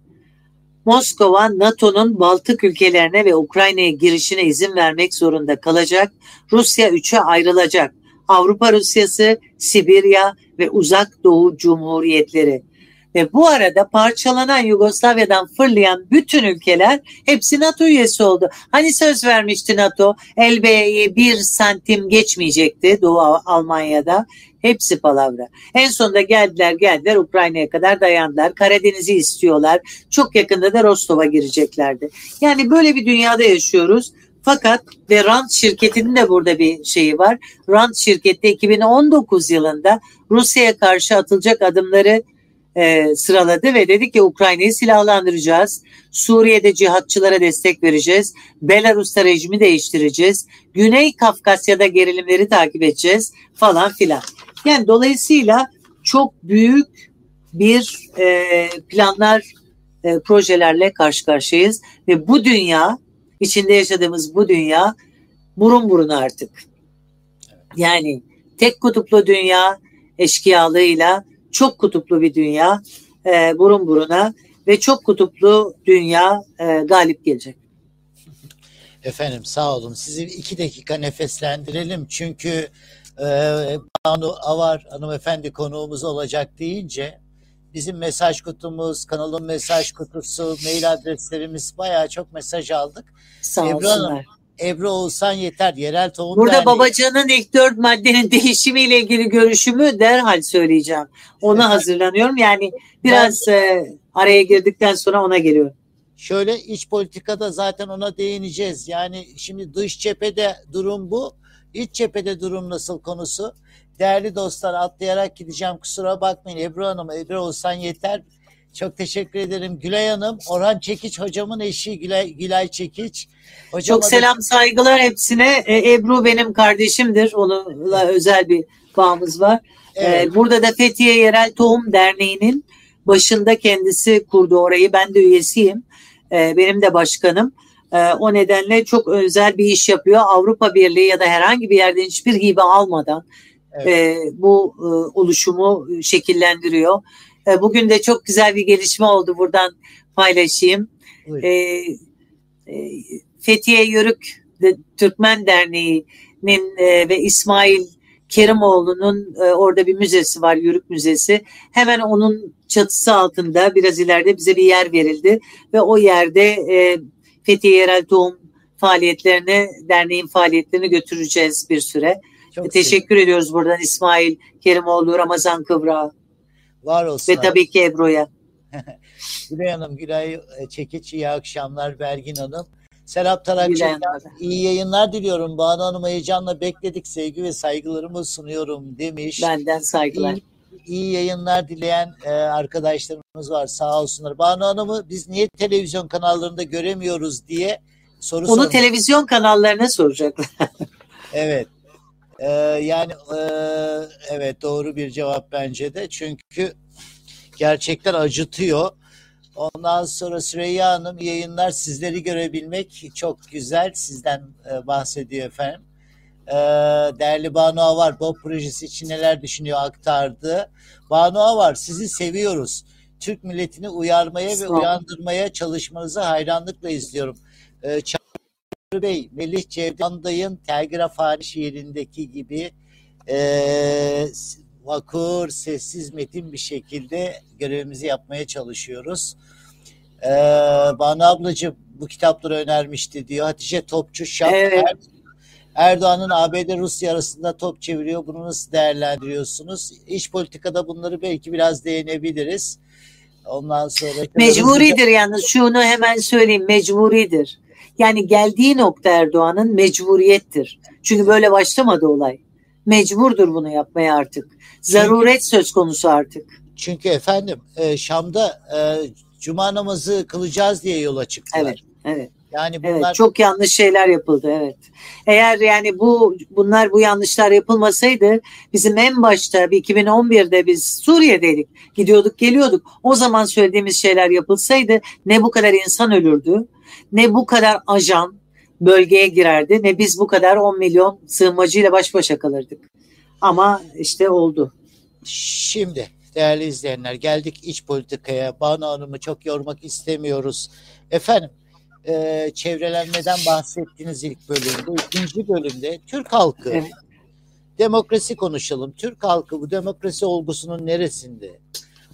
Moskova NATO'nun Baltık ülkelerine ve Ukrayna'ya girişine izin vermek zorunda kalacak. Rusya üçe ayrılacak. Avrupa Rusyası, Sibirya ve Uzak Doğu Cumhuriyetleri. Ve bu arada parçalanan Yugoslavya'dan fırlayan bütün ülkeler hepsi NATO üyesi oldu. Hani söz vermişti NATO elbeye bir santim geçmeyecekti Doğu Almanya'da. Hepsi palavra. En sonunda geldiler geldiler Ukrayna'ya kadar dayandılar. Karadeniz'i istiyorlar. Çok yakında da Rostov'a gireceklerdi. Yani böyle bir dünyada yaşıyoruz. Fakat ve Rand şirketinin de burada bir şeyi var. Rand şirketi 2019 yılında Rusya'ya karşı atılacak adımları e, sıraladı ve dedi ki Ukrayna'yı silahlandıracağız. Suriye'de cihatçılara destek vereceğiz. Belarus'ta rejimi değiştireceğiz. Güney Kafkasya'da gerilimleri takip edeceğiz falan filan. Yani dolayısıyla çok büyük bir e, planlar, e, projelerle karşı karşıyayız ve bu dünya içinde yaşadığımız bu dünya burun burun artık. Yani tek kutuplu dünya eşkıyalığıyla çok kutuplu bir dünya e, burun buruna ve çok kutuplu dünya e, galip gelecek. Efendim sağ olun. Sizi iki dakika nefeslendirelim. Çünkü e, Banu Avar hanımefendi konuğumuz olacak deyince bizim mesaj kutumuz, kanalın mesaj kutusu, mail adreslerimiz bayağı çok mesaj aldık. Sağ Ebru olsunlar. Hanım, Ebru Oğuzhan yeter. Yerel Tohum Burada Derneği. Babacan'ın ilk dört maddenin değişimiyle ilgili görüşümü derhal söyleyeceğim. Ona evet. hazırlanıyorum. Yani biraz ben, e, araya girdikten sonra ona geliyorum. Şöyle iç politikada zaten ona değineceğiz. Yani şimdi dış cephede durum bu. İç cephede durum nasıl konusu? Değerli dostlar atlayarak gideceğim kusura bakmayın. Ebru Hanım, Ebru Oğuzhan yeter. Çok teşekkür ederim. Gülay Hanım, Orhan Çekiç hocamın eşi Gülay, Gülay Çekiç. Hocama Çok selam da... saygılar hepsine. E, Ebru benim kardeşimdir. Onunla özel bir bağımız var. E, evet. burada da Fethiye Yerel Tohum Derneği'nin başında kendisi kurdu orayı. Ben de üyesiyim. E, benim de başkanım. o nedenle çok özel bir iş yapıyor. Avrupa Birliği ya da herhangi bir yerden hiçbir hibe almadan evet. bu oluşumu şekillendiriyor. Bugün de çok güzel bir gelişme oldu buradan paylaşayım. e, e, Fethiye Yörük Türkmen Derneği'nin e, ve İsmail Kerimoğlu'nun e, orada bir müzesi var, Yörük Müzesi. Hemen onun çatısı altında biraz ileride bize bir yer verildi ve o yerde e, Fethiye Yerel Tohum faaliyetlerini, derneğin faaliyetlerini götüreceğiz bir süre. Çok Teşekkür sevdim. ediyoruz buradan İsmail Kerimoğlu, Ramazan Kıvra. Var olsun. Ve tabii ki Ebru'ya. Gülay Hanım, Gülay e, Çekiç iyi akşamlar. Bergin Hanım. Serap Tarakçı'dan iyi yayınlar diliyorum. Banu Hanım heyecanla bekledik. Sevgi ve saygılarımı sunuyorum demiş. Benden saygılar. İyi, iyi yayınlar dileyen e, arkadaşlarımız var sağ olsunlar. Banu Hanım'ı biz niye televizyon kanallarında göremiyoruz diye soru Onu sormuş. televizyon kanallarına soracaklar. evet. Ee, yani e, evet doğru bir cevap bence de. Çünkü gerçekten acıtıyor. Ondan sonra Süreyya Hanım yayınlar sizleri görebilmek çok güzel. Sizden e, bahsediyor efendim. E, değerli Banu Avar bu projesi için neler düşünüyor aktardı. Banu Avar sizi seviyoruz. Türk milletini uyarmaya ve uyandırmaya çalışmanızı hayranlıkla izliyorum. E, Bey, Melih Cevdanday'ın Telgrafhane şiirindeki gibi e, vakur, sessiz, metin bir şekilde görevimizi yapmaya çalışıyoruz. Ee, Banu ablacığım bu kitapları önermişti diyor. Hatice Topçu Şap evet. Erdoğan'ın ABD Rusya arasında top çeviriyor. Bunu nasıl değerlendiriyorsunuz? İç politikada bunları belki biraz değinebiliriz. Ondan sonra mecburidir yalnız şunu hemen söyleyeyim mecburidir. Yani geldiği nokta Erdoğan'ın mecburiyettir. Çünkü böyle başlamadı olay. Mecburdur bunu yapmaya artık. Zaruret söz konusu artık. Çünkü efendim e, Şam'da e, cuma namazı kılacağız diye yola çıktılar. Evet, evet. Yani bunlar evet, çok yanlış şeyler yapıldı evet. Eğer yani bu bunlar bu yanlışlar yapılmasaydı bizim en başta bir 2011'de biz Suriye'deydik. Gidiyorduk, geliyorduk. O zaman söylediğimiz şeyler yapılsaydı ne bu kadar insan ölürdü, ne bu kadar ajan bölgeye girerdi, ne biz bu kadar 10 milyon sığınmacıyla baş başa kalırdık. Ama işte oldu. Şimdi değerli izleyenler geldik iç politikaya. Banu Hanım'ı çok yormak istemiyoruz. Efendim e, çevrelenmeden bahsettiğiniz ilk bölümde. ikinci bölümde Türk halkı. Evet. Demokrasi konuşalım. Türk halkı bu demokrasi olgusunun neresinde?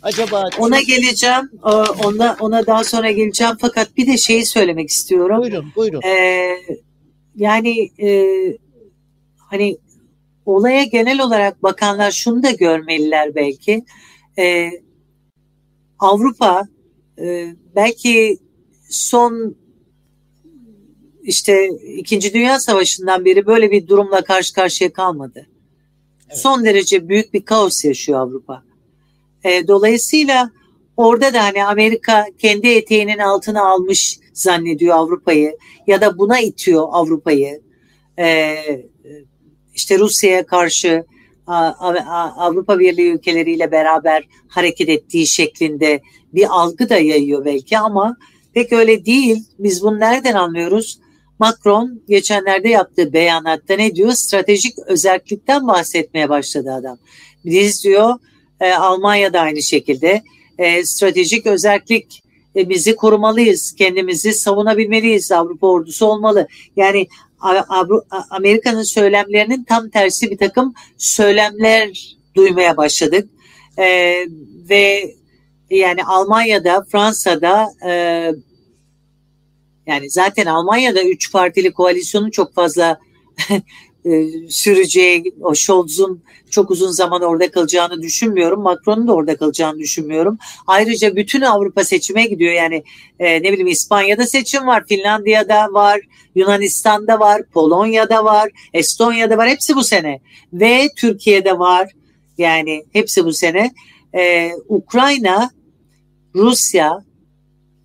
Acaba ona geleceğim. Ona ona daha sonra geleceğim. Fakat bir de şeyi söylemek istiyorum. Buyurun, buyurun. Ee, yani e, hani olaya genel olarak bakanlar şunu da görmeliler belki. Ee, Avrupa e, belki son işte İkinci Dünya Savaşı'ndan beri böyle bir durumla karşı karşıya kalmadı. Evet. Son derece büyük bir kaos yaşıyor Avrupa. E, dolayısıyla orada da hani Amerika kendi eteğinin altına almış zannediyor Avrupa'yı ya da buna itiyor Avrupa'yı. E, işte Rusya'ya karşı Avrupa Birliği ülkeleriyle beraber hareket ettiği şeklinde bir algı da yayıyor belki ama pek öyle değil. Biz bunu nereden anlıyoruz? Macron geçenlerde yaptığı beyanatta ne diyor? Stratejik özellikten bahsetmeye başladı adam. Biz diyor e, Almanya'da aynı şekilde e, stratejik özellik e, bizi korumalıyız, kendimizi savunabilmeliyiz, Avrupa ordusu olmalı. Yani Amerika'nın söylemlerinin tam tersi bir takım söylemler duymaya başladık. E, ve yani Almanya'da, Fransa'da e, yani zaten Almanya'da üç partili koalisyonun çok fazla e, süreceği, o Scholz'un çok uzun zaman orada kalacağını düşünmüyorum. Macron'un da orada kalacağını düşünmüyorum. Ayrıca bütün Avrupa seçime gidiyor. Yani e, ne bileyim İspanya'da seçim var, Finlandiya'da var, Yunanistan'da var, Polonya'da var, Estonya'da var. Hepsi bu sene. Ve Türkiye'de var. Yani hepsi bu sene. E, Ukrayna, Rusya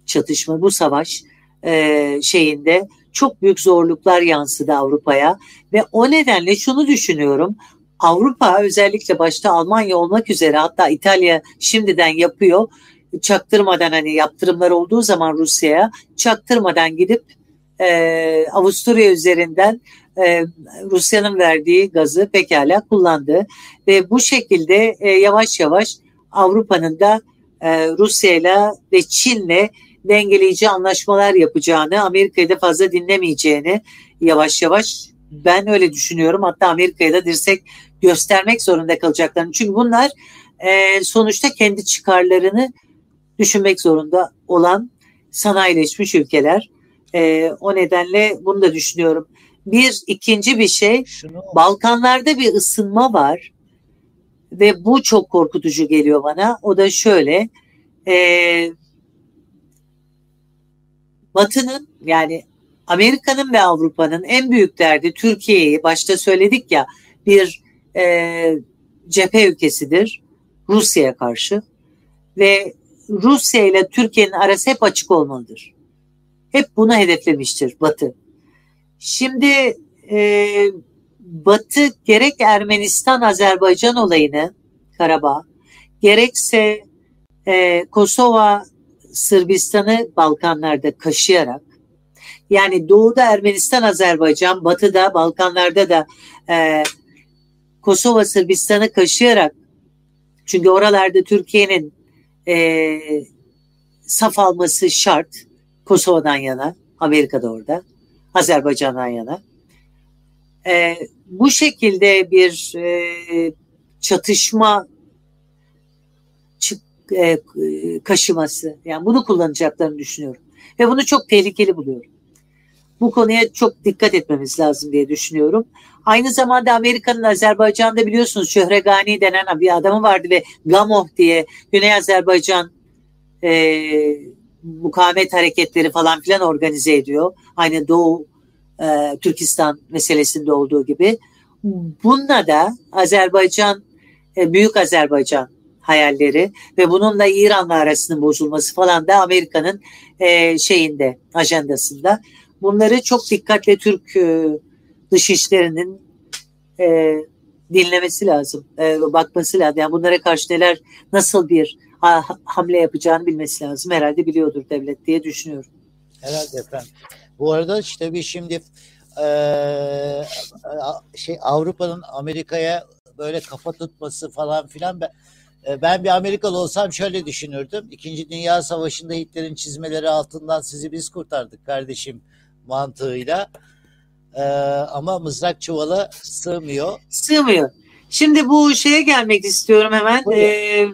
çatışma, bu savaş e, şeyinde çok büyük zorluklar yansıdı Avrupa'ya ve o nedenle şunu düşünüyorum. Avrupa özellikle başta Almanya olmak üzere hatta İtalya şimdiden yapıyor. Çaktırmadan hani yaptırımlar olduğu zaman Rusya'ya çaktırmadan gidip e, Avusturya üzerinden e, Rusya'nın verdiği gazı pekala kullandı ve bu şekilde e, yavaş yavaş Avrupa'nın da e, Rusya'yla ve Çin'le dengeleyici anlaşmalar yapacağını, Amerika'yı da fazla dinlemeyeceğini yavaş yavaş ben öyle düşünüyorum. Hatta Amerika'ya da dirsek göstermek zorunda kalacaklarını. Çünkü bunlar e, sonuçta kendi çıkarlarını düşünmek zorunda olan sanayileşmiş ülkeler. E, o nedenle bunu da düşünüyorum. Bir ikinci bir şey Şunu... Balkanlarda bir ısınma var ve bu çok korkutucu geliyor bana. O da şöyle e, Batı'nın yani Amerika'nın ve Avrupa'nın en büyük derdi Türkiye'yi başta söyledik ya bir e, cephe ülkesidir Rusya'ya karşı ve Rusya ile Türkiye'nin arası hep açık olmalıdır. Hep bunu hedeflemiştir Batı. Şimdi e, Batı gerek Ermenistan-Azerbaycan olayını Karabağ gerekse e, Kosova Sırbistan'ı Balkanlarda kaşıyarak yani doğuda Ermenistan, Azerbaycan, batıda Balkanlarda da e, Kosova Sırbistan'ı kaşıyarak çünkü oralarda Türkiye'nin e, saf alması şart Kosova'dan yana, Amerika'da orada, Azerbaycan'dan yana. E, bu şekilde bir e, çatışma e, kaşıması, yani bunu kullanacaklarını düşünüyorum. Ve bunu çok tehlikeli buluyorum. Bu konuya çok dikkat etmemiz lazım diye düşünüyorum. Aynı zamanda Amerika'nın Azerbaycan'da biliyorsunuz Şöhregani denen bir adamı vardı ve Gamoh diye Güney Azerbaycan e, mukavemet hareketleri falan filan organize ediyor. Aynı Doğu e, Türkistan meselesinde olduğu gibi. Bununla da Azerbaycan, e, Büyük Azerbaycan hayalleri ve bununla İran'la arasının bozulması falan da Amerika'nın e, şeyinde, ajandasında. Bunları çok dikkatle Türk e, dışişlerinin e, dinlemesi lazım, e, bakması lazım. Yani bunlara karşı neler, nasıl bir ha, hamle yapacağını bilmesi lazım. Herhalde biliyordur devlet diye düşünüyorum. Herhalde efendim. Bu arada işte bir şimdi e, şey Avrupa'nın Amerika'ya böyle kafa tutması falan filan ben ben bir Amerikalı olsam şöyle düşünürdüm. İkinci Dünya Savaşı'nda Hitler'in çizmeleri altından sizi biz kurtardık kardeşim mantığıyla. Ee, ama mızrak çuvala sığmıyor. Sığmıyor. Şimdi bu şeye gelmek istiyorum hemen. Ee,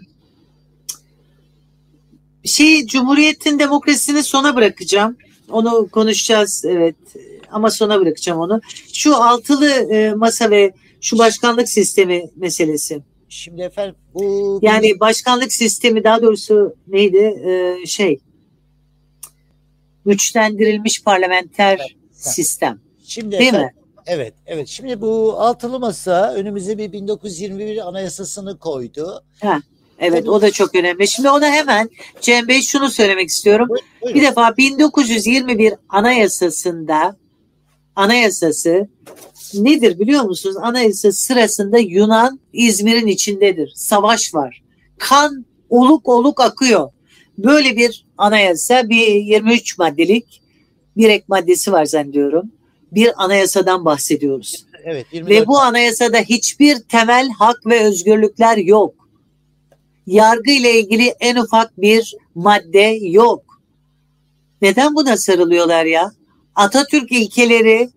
şey Cumhuriyet'in demokrasisini sona bırakacağım. Onu konuşacağız evet ama sona bırakacağım onu. Şu altılı e, masa ve şu başkanlık sistemi meselesi. Şimdi efendim bu yani başkanlık sistemi daha doğrusu neydi ee, şey güçlendirilmiş parlamenter evet, sistem. Şimdi Değil efendim, mi? Evet, evet. Şimdi bu altılı masa önümüze bir 1921 anayasasını koydu. Ha, evet, Tabii, o da çok önemli. Şimdi ona hemen Cem Bey şunu söylemek istiyorum. Buyurun, buyurun. Bir defa 1921 anayasasında anayasası nedir biliyor musunuz? Anayasa sırasında Yunan İzmir'in içindedir. Savaş var. Kan oluk oluk akıyor. Böyle bir anayasa bir 23 maddelik bir ek maddesi var zannediyorum. Bir anayasadan bahsediyoruz. Evet, 24. Ve bu anayasada hiçbir temel hak ve özgürlükler yok. Yargı ile ilgili en ufak bir madde yok. Neden buna sarılıyorlar ya? Atatürk ilkeleri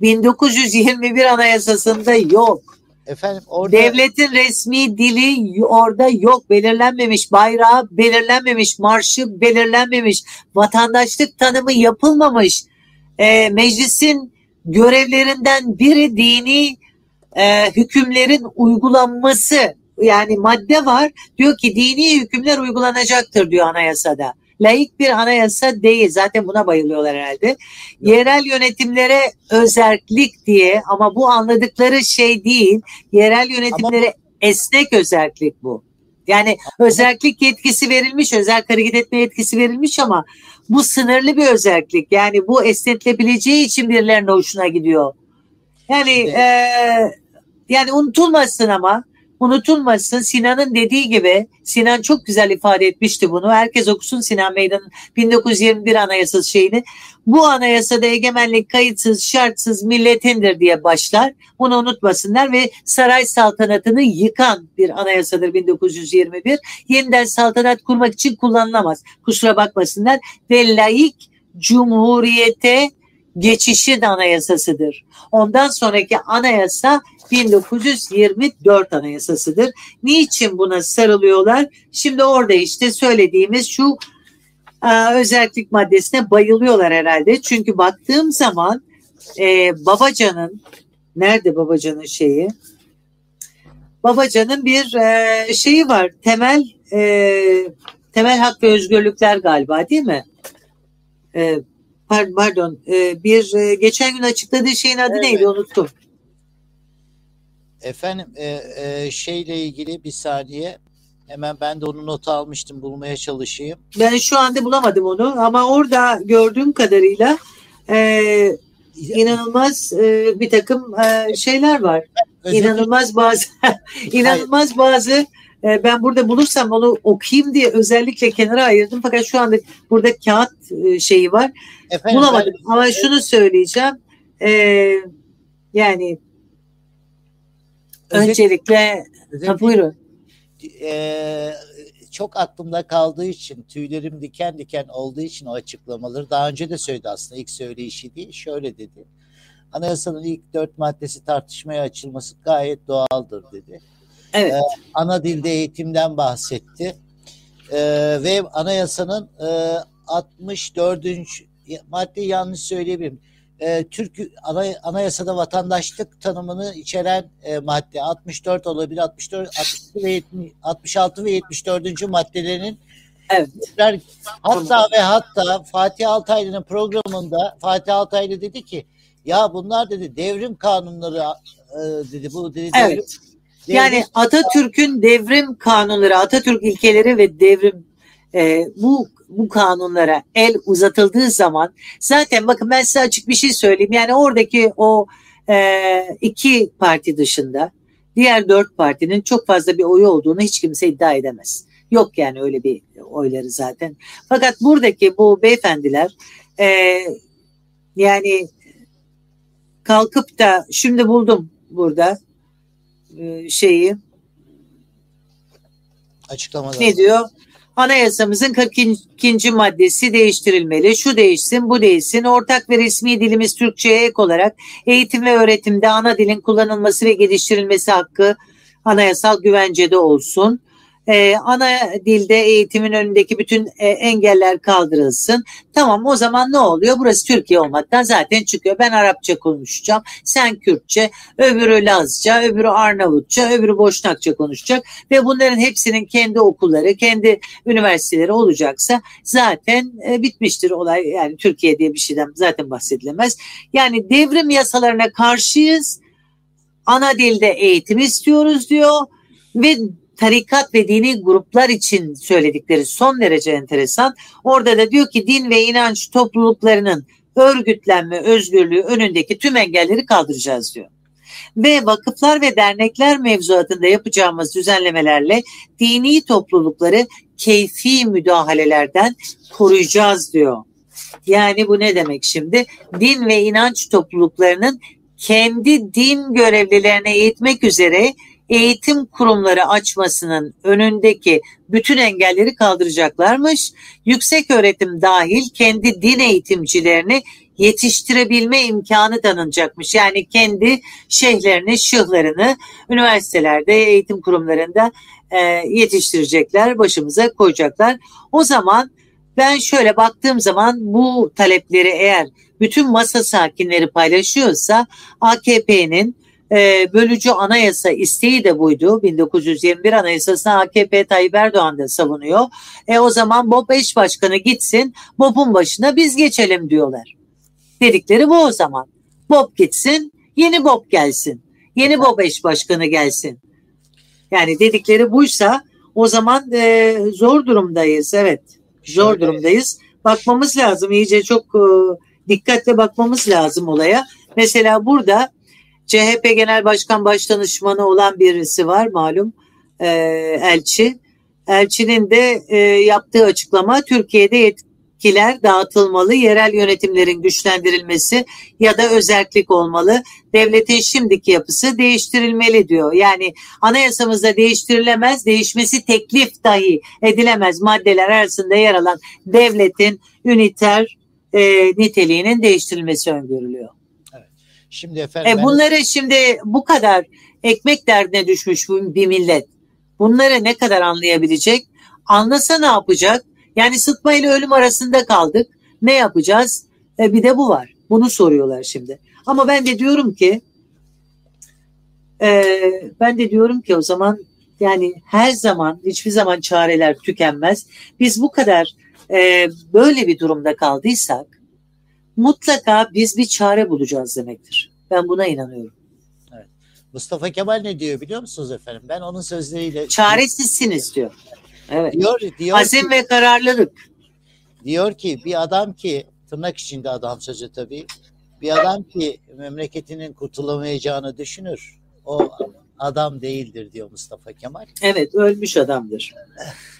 1921 anayasasında yok. Efendim orada devletin resmi dili orada yok. Belirlenmemiş bayrağı belirlenmemiş marşı belirlenmemiş vatandaşlık tanımı yapılmamış. E, meclisin görevlerinden biri dini e, hükümlerin uygulanması. Yani madde var. Diyor ki dini hükümler uygulanacaktır diyor anayasada layık bir anayasa değil. Zaten buna bayılıyorlar herhalde. Yerel yönetimlere özellik diye ama bu anladıkları şey değil. Yerel yönetimlere ama... esnek özellik bu. Yani özellik yetkisi verilmiş, özel hareket etme yetkisi verilmiş ama bu sınırlı bir özellik. Yani bu esnetilebileceği için birilerine hoşuna gidiyor. Yani e, yani unutulmasın ama unutulmasın Sinan'ın dediği gibi Sinan çok güzel ifade etmişti bunu. Herkes okusun Sinan Meydan'ın 1921 anayasası şeyini. Bu anayasada egemenlik kayıtsız şartsız milletindir diye başlar. Bunu unutmasınlar ve saray saltanatını yıkan bir anayasadır 1921. Yeniden saltanat kurmak için kullanılamaz. Kusura bakmasınlar. Ve laik cumhuriyete geçişin anayasasıdır. Ondan sonraki anayasa 1924 anayasasıdır. Niçin buna sarılıyorlar? Şimdi orada işte söylediğimiz şu e, özellik maddesine bayılıyorlar herhalde. Çünkü baktığım zaman e, Babacan'ın nerede Babacan'ın şeyi? Babacan'ın bir e, şeyi var. Temel e, temel hak ve özgürlükler galiba değil mi? E, pardon, pardon e, bir e, geçen gün açıkladığı şeyin adı evet. neydi unuttum. Efendim e, e, şeyle ilgili bir saniye hemen ben de onu not almıştım bulmaya çalışayım. Ben şu anda bulamadım onu ama orada gördüğüm kadarıyla e, inanılmaz e, bir takım e, şeyler var. Özellikle... İnanılmaz bazı inanılmaz bazı e, ben burada bulursam onu okuyayım diye özellikle kenara ayırdım fakat şu anda burada kağıt e, şeyi var. Efendim, Bulamadım ben... ama şunu söyleyeceğim. E, yani öncelikle, öncelikle ha, buyurun. E, çok aklımda kaldığı için tüylerim diken diken olduğu için o açıklamaları daha önce de söyledi aslında ilk söyleyişi değil şöyle dedi. Anayasanın ilk dört maddesi tartışmaya açılması gayet doğaldır dedi. Evet. Ee, ana dilde eğitimden bahsetti. Ee, ve anayasanın e, 64. madde yanlış söyleyebilirim. Ee, Türk ana, anayasada vatandaşlık tanımını içeren e, madde 64 olabilir 64 62 ve 70, 66 ve 74. maddelerinin Evet. Hatta ve hatta Fatih Altaylı'nın programında Fatih Altaylı dedi ki ya bunlar dedi devrim kanunları e, dedi bu dedi evet. devrim yani Atatürk'ün devrim kanunları, Atatürk ilkeleri ve devrim e, bu bu kanunlara el uzatıldığı zaman zaten bakın ben size açık bir şey söyleyeyim. Yani oradaki o e, iki parti dışında diğer dört partinin çok fazla bir oyu olduğunu hiç kimse iddia edemez. Yok yani öyle bir oyları zaten. Fakat buradaki bu beyefendiler e, yani kalkıp da şimdi buldum burada e, şeyi açıklamada ne diyor? Anayasamızın 42. maddesi değiştirilmeli. Şu değişsin, bu değişsin. Ortak ve resmi dilimiz Türkçe'ye ek olarak eğitim ve öğretimde ana dilin kullanılması ve geliştirilmesi hakkı anayasal güvencede olsun e, ana dilde eğitimin önündeki bütün e, engeller kaldırılsın. Tamam o zaman ne oluyor? Burası Türkiye olmaktan zaten çıkıyor. Ben Arapça konuşacağım. Sen Kürtçe, öbürü Lazca, öbürü Arnavutça, öbürü Boşnakça konuşacak. Ve bunların hepsinin kendi okulları, kendi üniversiteleri olacaksa zaten e, bitmiştir olay. Yani Türkiye diye bir şeyden zaten bahsedilemez. Yani devrim yasalarına karşıyız. Ana dilde eğitim istiyoruz diyor ve tarikat ve dini gruplar için söyledikleri son derece enteresan. Orada da diyor ki din ve inanç topluluklarının örgütlenme özgürlüğü önündeki tüm engelleri kaldıracağız diyor. Ve vakıflar ve dernekler mevzuatında yapacağımız düzenlemelerle dini toplulukları keyfi müdahalelerden koruyacağız diyor. Yani bu ne demek şimdi? Din ve inanç topluluklarının kendi din görevlilerine eğitmek üzere eğitim kurumları açmasının önündeki bütün engelleri kaldıracaklarmış. Yüksek öğretim dahil kendi din eğitimcilerini yetiştirebilme imkanı tanınacakmış. Yani kendi şeyhlerini, şıhlarını üniversitelerde, eğitim kurumlarında e, yetiştirecekler, başımıza koyacaklar. O zaman ben şöyle baktığım zaman bu talepleri eğer bütün masa sakinleri paylaşıyorsa AKP'nin e, bölücü anayasa isteği de buydu. 1921 anayasasını AKP Tayyip Erdoğan da savunuyor. E o zaman BOP eş başkanı gitsin BOP'un başına biz geçelim diyorlar. Dedikleri bu o zaman. BOP gitsin yeni BOP gelsin. Yeni BOP eş başkanı gelsin. Yani dedikleri buysa o zaman e, zor durumdayız. Evet zor durumdayız. Bakmamız lazım iyice çok e, dikkatle bakmamız lazım olaya. Mesela burada CHP Genel Başkan Başdanışmanı olan birisi var malum e, elçi. Elçinin de e, yaptığı açıklama Türkiye'de yetkiler dağıtılmalı, yerel yönetimlerin güçlendirilmesi ya da özellik olmalı. Devletin şimdiki yapısı değiştirilmeli diyor. Yani anayasamızda değiştirilemez, değişmesi teklif dahi edilemez maddeler arasında yer alan devletin üniter e, niteliğinin değiştirilmesi öngörülüyor. Şimdi efendim. E, bunları ben... şimdi bu kadar ekmek derdine düşmüş bir millet. Bunları ne kadar anlayabilecek? Anlasa ne yapacak? Yani sıtma ile ölüm arasında kaldık. Ne yapacağız? E, bir de bu var. Bunu soruyorlar şimdi. Ama ben de diyorum ki e, ben de diyorum ki o zaman yani her zaman hiçbir zaman çareler tükenmez. Biz bu kadar e, böyle bir durumda kaldıysak mutlaka biz bir çare bulacağız demektir. Ben buna inanıyorum. Evet. Mustafa Kemal ne diyor biliyor musunuz efendim? Ben onun sözleriyle... Çaresizsiniz diyor. Evet. Diyor, diyor Azim ki, ve kararlılık. Diyor ki bir adam ki tırnak içinde adam sözü tabii. Bir adam ki memleketinin kurtulamayacağını düşünür. O adam değildir diyor Mustafa Kemal. Evet ölmüş adamdır.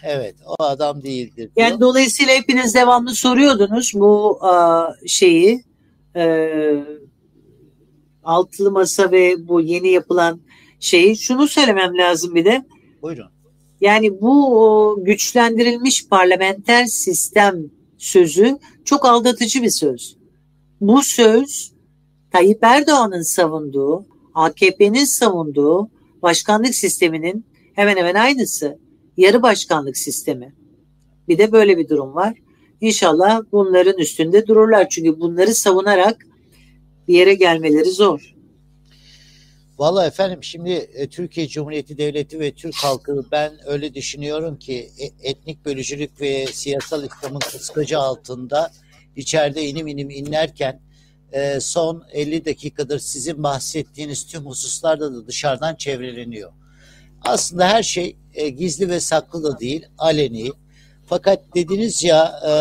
Evet o adam değildir diyor. Yani dolayısıyla hepiniz devamlı soruyordunuz bu şeyi e, altılı masa ve bu yeni yapılan şeyi. Şunu söylemem lazım bir de. Buyurun. Yani bu güçlendirilmiş parlamenter sistem sözü çok aldatıcı bir söz. Bu söz Tayyip Erdoğan'ın savunduğu, AKP'nin savunduğu başkanlık sisteminin hemen hemen aynısı. Yarı başkanlık sistemi. Bir de böyle bir durum var. İnşallah bunların üstünde dururlar. Çünkü bunları savunarak bir yere gelmeleri zor. Valla efendim şimdi e, Türkiye Cumhuriyeti Devleti ve Türk halkı ben öyle düşünüyorum ki e, etnik bölücülük ve siyasal İslam'ın kıskacı altında içeride inim inim inlerken e, son 50 dakikadır sizin bahsettiğiniz tüm hususlarda da dışarıdan çevreleniyor. Aslında her şey e, gizli ve saklı da değil, aleni. Fakat dediniz ya e,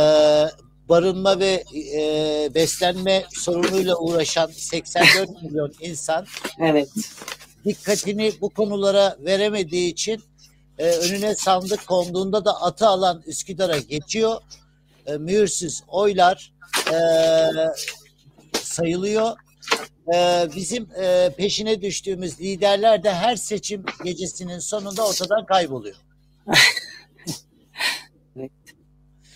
barınma ve e, beslenme sorunuyla uğraşan 84 milyon insan evet. dikkatini bu konulara veremediği için e, önüne sandık konduğunda da atı alan Üsküdar'a geçiyor. E, mühürsüz oylar e, sayılıyor. E, bizim e, peşine düştüğümüz liderler de her seçim gecesinin sonunda ortadan kayboluyor.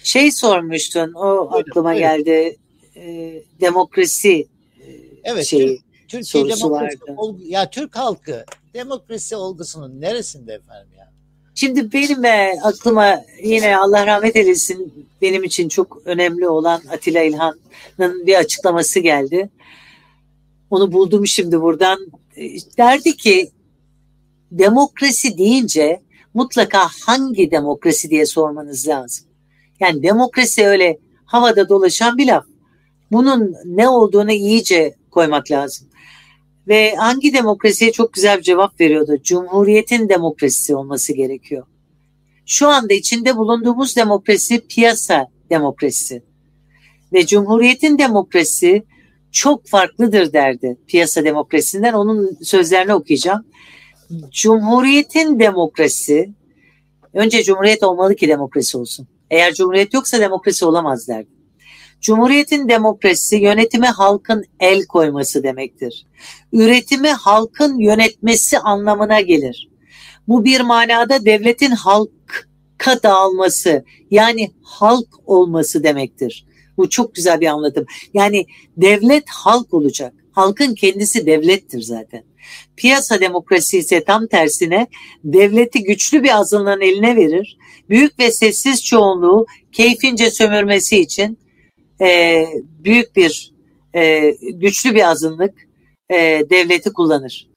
Şey sormuştun, o buyurun, aklıma buyurun. geldi. E, demokrasi e, evet, şeyi, Türkiye demokrasi vardı. Olgu, ya Türk halkı demokrasi olgusunun neresinde efendim ya? Şimdi benim e, aklıma yine Allah rahmet eylesin benim için çok önemli olan Atilla İlhan'ın bir açıklaması geldi. Onu buldum şimdi buradan. E, derdi ki demokrasi deyince mutlaka hangi demokrasi diye sormanız lazım. Yani demokrasi öyle havada dolaşan bir laf. Bunun ne olduğunu iyice koymak lazım. Ve hangi demokrasiye çok güzel bir cevap veriyordu. Cumhuriyetin demokrasisi olması gerekiyor. Şu anda içinde bulunduğumuz demokrasi piyasa demokrasisi. Ve Cumhuriyetin demokrasisi çok farklıdır derdi piyasa demokrasisinden. Onun sözlerini okuyacağım. Cumhuriyetin demokrasi, önce cumhuriyet olmalı ki demokrasi olsun. Eğer cumhuriyet yoksa demokrasi olamaz derdi. Cumhuriyetin demokrasisi yönetime halkın el koyması demektir. Üretimi halkın yönetmesi anlamına gelir. Bu bir manada devletin halka dağılması yani halk olması demektir. Bu çok güzel bir anlatım. Yani devlet halk olacak. Halkın kendisi devlettir zaten. Piyasa demokrasi ise tam tersine devleti güçlü bir azınlığın eline verir. Büyük ve sessiz çoğunluğu keyfince sömürmesi için e, büyük bir e, güçlü bir azınlık e, devleti kullanır.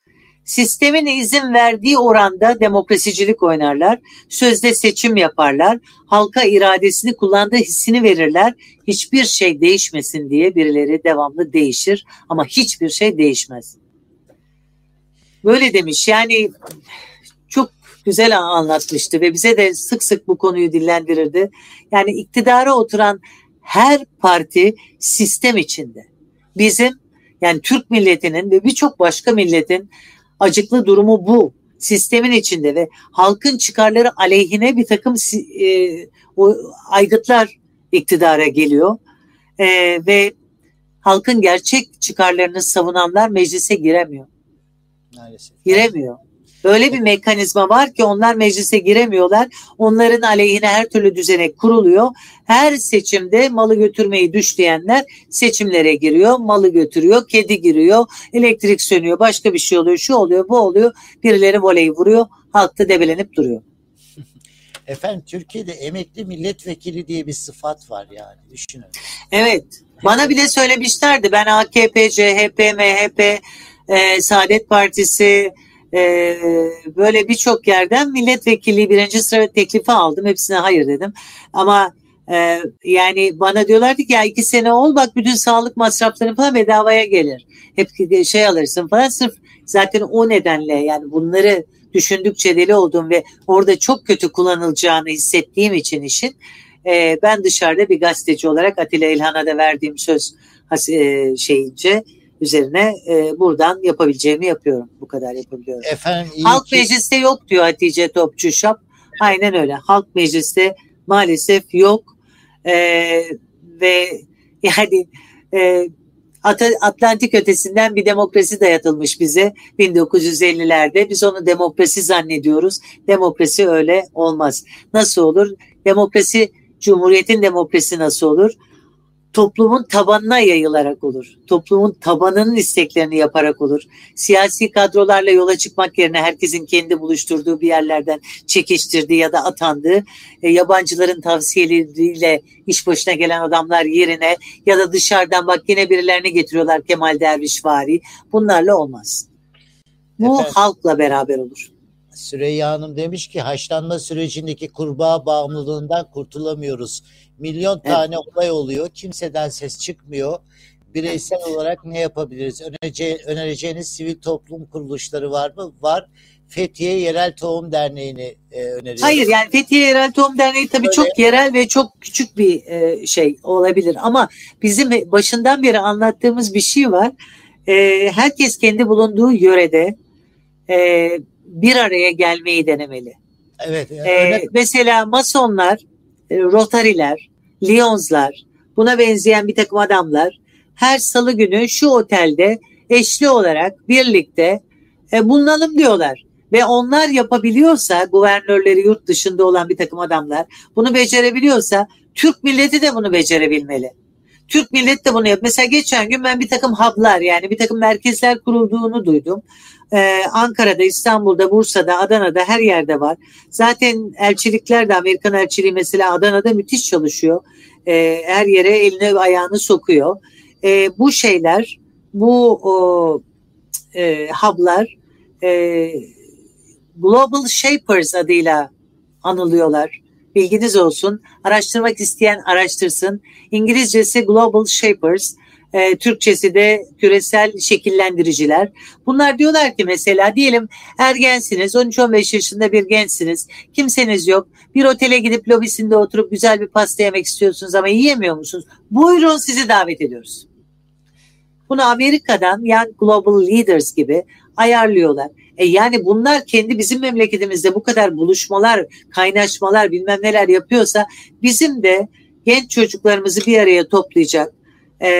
Sistemin izin verdiği oranda demokrasicilik oynarlar, sözde seçim yaparlar, halka iradesini kullandığı hissini verirler. Hiçbir şey değişmesin diye birileri devamlı değişir ama hiçbir şey değişmez. Böyle demiş yani çok güzel anlatmıştı ve bize de sık sık bu konuyu dillendirirdi. Yani iktidara oturan her parti sistem içinde. Bizim Yani Türk milletinin ve birçok başka milletin acıklı durumu bu. Sistemin içinde ve halkın çıkarları aleyhine bir takım e, o aygıtlar iktidara geliyor. E, ve halkın gerçek çıkarlarını savunanlar meclise giremiyor. Maalesef. Giremiyor. Öyle bir mekanizma var ki onlar meclise giremiyorlar. Onların aleyhine her türlü düzenek kuruluyor. Her seçimde malı götürmeyi düşleyenler seçimlere giriyor. Malı götürüyor, kedi giriyor, elektrik sönüyor, başka bir şey oluyor, şu oluyor, bu oluyor. Birileri voleyi vuruyor, halk da debelenip duruyor. Efendim Türkiye'de emekli milletvekili diye bir sıfat var yani düşünün. Evet. Bana bile söylemişlerdi. Ben AKP, CHP, MHP, e, Saadet Partisi, e, böyle birçok yerden milletvekili birinci sıra teklifi aldım. Hepsine hayır dedim. Ama e, yani bana diyorlardı ki ya iki sene ol bak bütün sağlık masrafları falan bedavaya gelir. Hep şey alırsın falan sırf zaten o nedenle yani bunları düşündükçe deli oldum ve orada çok kötü kullanılacağını hissettiğim için işin e, ben dışarıda bir gazeteci olarak Atilla İlhan'a da verdiğim söz e, şeyince üzerine e, buradan yapabileceğimi yapıyorum. Bu kadar yapabiliyorum. Efendim, Halk ki... mecliste yok diyor Hatice Topçu Şap. Aynen öyle. Halk mecliste maalesef yok. E, ve yani e, Atlantik ötesinden bir demokrasi dayatılmış bize 1950'lerde. Biz onu demokrasi zannediyoruz. Demokrasi öyle olmaz. Nasıl olur? Demokrasi, Cumhuriyet'in demokrasi nasıl olur? Toplumun tabanına yayılarak olur. Toplumun tabanının isteklerini yaparak olur. Siyasi kadrolarla yola çıkmak yerine herkesin kendi buluşturduğu bir yerlerden çekiştirdiği ya da atandığı e, yabancıların tavsiyeleriyle iş başına gelen adamlar yerine ya da dışarıdan bak yine birilerini getiriyorlar Kemal Derviş vari. Bunlarla olmaz. Bu Efendim, halkla beraber olur. Süreyya Hanım demiş ki haşlanma sürecindeki kurbağa bağımlılığından kurtulamıyoruz. Milyon tane evet. olay oluyor. Kimseden ses çıkmıyor. Bireysel olarak ne yapabiliriz? Önerece, önereceğiniz sivil toplum kuruluşları var mı? Var. Fethiye Yerel Tohum Derneği'ni e, öneriyorum. Hayır yani Fethiye Yerel Tohum Derneği tabii Öyle. çok yerel ve çok küçük bir e, şey olabilir. Ama bizim başından beri anlattığımız bir şey var. E, herkes kendi bulunduğu yörede e, bir araya gelmeyi denemeli. Evet. Yani ee, mesela masonlar, e, rotariler, Lyonslar, buna benzeyen bir takım adamlar her salı günü şu otelde eşli olarak birlikte e, bulunalım diyorlar. Ve onlar yapabiliyorsa, guvernörleri yurt dışında olan bir takım adamlar bunu becerebiliyorsa Türk milleti de bunu becerebilmeli. Türk milleti de bunu yap. Mesela geçen gün ben bir takım hub'lar yani bir takım merkezler kurulduğunu duydum. Ee, Ankara'da, İstanbul'da, Bursa'da, Adana'da her yerde var. Zaten elçilikler de Amerikan elçiliği mesela Adana'da müthiş çalışıyor. Ee, her yere elini ayağını sokuyor. Ee, bu şeyler, bu o, e, hub'lar e, Global Shapers adıyla anılıyorlar. Bilginiz olsun. Araştırmak isteyen araştırsın. İngilizcesi Global Shapers. E, Türkçesi de küresel şekillendiriciler. Bunlar diyorlar ki mesela diyelim ergensiniz 13-15 yaşında bir gençsiniz kimseniz yok bir otele gidip lobisinde oturup güzel bir pasta yemek istiyorsunuz ama yiyemiyor musunuz? Buyurun sizi davet ediyoruz. Bunu Amerika'dan yani Global Leaders gibi ayarlıyorlar. E yani bunlar kendi bizim memleketimizde bu kadar buluşmalar, kaynaşmalar bilmem neler yapıyorsa bizim de genç çocuklarımızı bir araya toplayacak, e,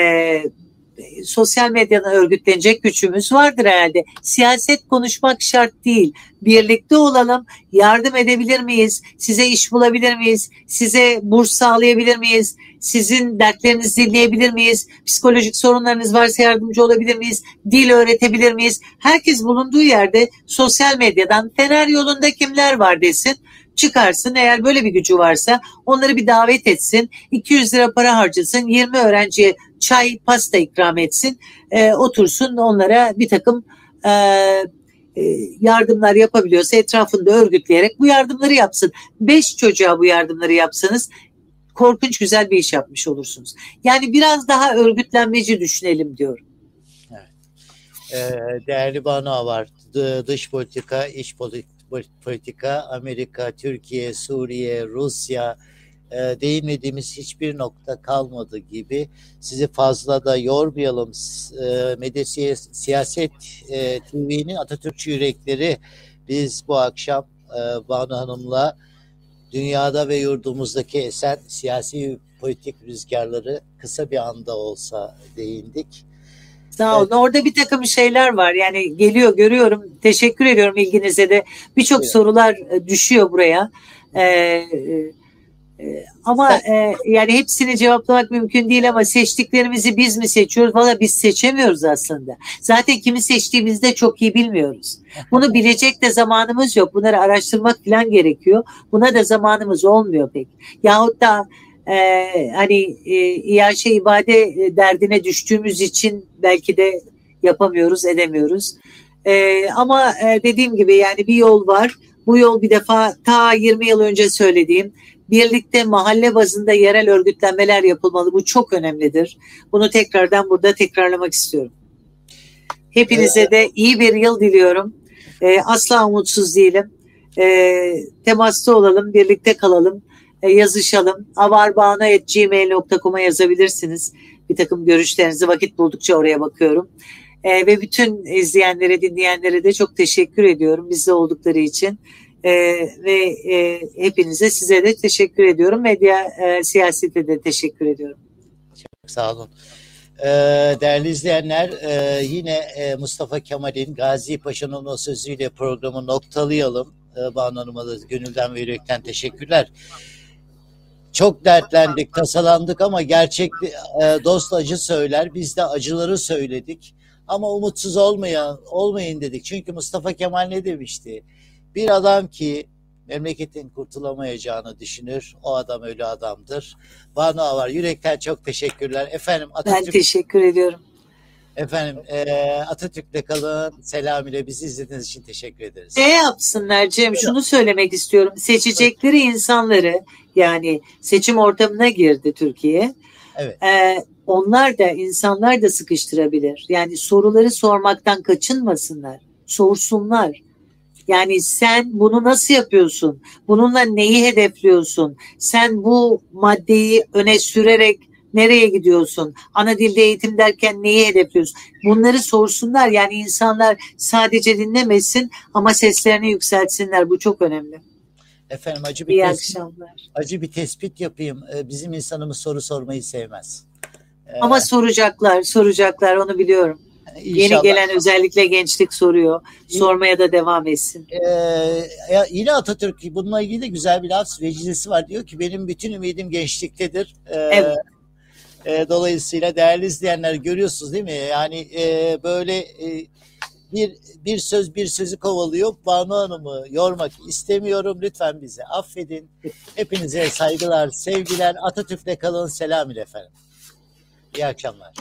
sosyal medyadan örgütlenecek gücümüz vardır herhalde. Siyaset konuşmak şart değil. Birlikte olalım, yardım edebilir miyiz? Size iş bulabilir miyiz? Size burs sağlayabilir miyiz? Sizin dertlerinizi dinleyebilir miyiz? Psikolojik sorunlarınız varsa yardımcı olabilir miyiz? Dil öğretebilir miyiz? Herkes bulunduğu yerde sosyal medyadan Fener yolunda kimler var desin çıkarsın eğer böyle bir gücü varsa onları bir davet etsin 200 lira para harcasın 20 öğrenciye çay pasta ikram etsin e, otursun onlara bir takım e, e, yardımlar yapabiliyorsa etrafında örgütleyerek bu yardımları yapsın. Beş çocuğa bu yardımları yapsanız korkunç güzel bir iş yapmış olursunuz. Yani biraz daha örgütlenmeci düşünelim diyorum. Ee, değerli Banu var. Dış politika, iç politika, Amerika, Türkiye, Suriye, Rusya, e, değinmediğimiz hiçbir nokta kalmadı gibi sizi fazla da yormayalım. E, Medya Siyaset e, TV'nin Atatürkçü Yürekleri biz bu akşam e, Banu Hanım'la dünyada ve yurdumuzdaki esen siyasi politik rüzgarları kısa bir anda olsa değindik. Sağ olun. Evet. Orada bir takım şeyler var. Yani geliyor görüyorum. Teşekkür ediyorum ilginize de. Birçok evet. sorular e, düşüyor buraya. Ee, ama e, yani hepsini cevaplamak mümkün değil ama seçtiklerimizi biz mi seçiyoruz? Valla biz seçemiyoruz aslında. Zaten kimi seçtiğimizi de çok iyi bilmiyoruz. Bunu bilecek de zamanımız yok. Bunları araştırmak falan gerekiyor. Buna da zamanımız olmuyor pek. Yahut da e, hani e, iaşe ibade derdine düştüğümüz için belki de yapamıyoruz, edemiyoruz. E, ama e, dediğim gibi yani bir yol var. Bu yol bir defa ta 20 yıl önce söylediğim birlikte mahalle bazında yerel örgütlenmeler yapılmalı. Bu çok önemlidir. Bunu tekrardan burada tekrarlamak istiyorum. Hepinize de iyi bir yıl diliyorum. E, asla umutsuz değilim. E, temasta olalım, birlikte kalalım e, yazışalım. avarbana.gmail.com'a yazabilirsiniz. Bir takım görüşlerinizi vakit buldukça oraya bakıyorum. E, ve bütün izleyenlere, dinleyenlere de çok teşekkür ediyorum bizde oldukları için. E, ve e, hepinize size de teşekkür ediyorum. Medya e, siyasete de teşekkür ediyorum. Çok sağ olun. Ee, değerli izleyenler e, yine e, Mustafa Kemal'in Gazi Paşa'nın o sözüyle programı noktalayalım. E, Banu Hanım'a da gönülden ve yürekten teşekkürler. Çok dertlendik, tasalandık ama gerçek e, dost acı söyler. Biz de acıları söyledik. Ama umutsuz olmayan, olmayın dedik. Çünkü Mustafa Kemal ne demişti? Bir adam ki memleketin kurtulamayacağını düşünür. O adam öyle adamdır. Banu Avar yürekten çok teşekkürler. Efendim Atatürk... Ben teşekkür ediyorum. Efendim e, Atatürk'te kalın. Selam ile bizi izlediğiniz için teşekkür ederiz. Ne yapsınlar Cem? Şunu söylemek istiyorum. Seçecekleri insanları yani seçim ortamına girdi Türkiye. Evet. E, onlar da insanlar da sıkıştırabilir. Yani soruları sormaktan kaçınmasınlar. Sorsunlar. Yani sen bunu nasıl yapıyorsun? Bununla neyi hedefliyorsun? Sen bu maddeyi öne sürerek Nereye gidiyorsun? Ana dilde eğitim derken neyi hedefliyorsun? Bunları sorsunlar. Yani insanlar sadece dinlemesin ama seslerini yükseltsinler. Bu çok önemli. Efendim acı bir, İyi tespit, akşamlar. acı bir tespit yapayım. Ee, bizim insanımız soru sormayı sevmez. Ee, ama soracaklar, soracaklar onu biliyorum. İnşallah. Yeni gelen özellikle gençlik soruyor. Sormaya da devam etsin. Ee, yine Atatürk bununla ilgili de güzel bir laf vecizesi var. Diyor ki benim bütün ümidim gençliktedir. Ee, evet. E, dolayısıyla değerli izleyenler görüyorsunuz değil mi? Yani e, böyle e, bir bir söz bir sözü kovalıyor. Banu Hanım'ı yormak istemiyorum. Lütfen bizi affedin. Hepinize saygılar, sevgiler. Atatürk'le kalın. Selam ile efendim. İyi akşamlar.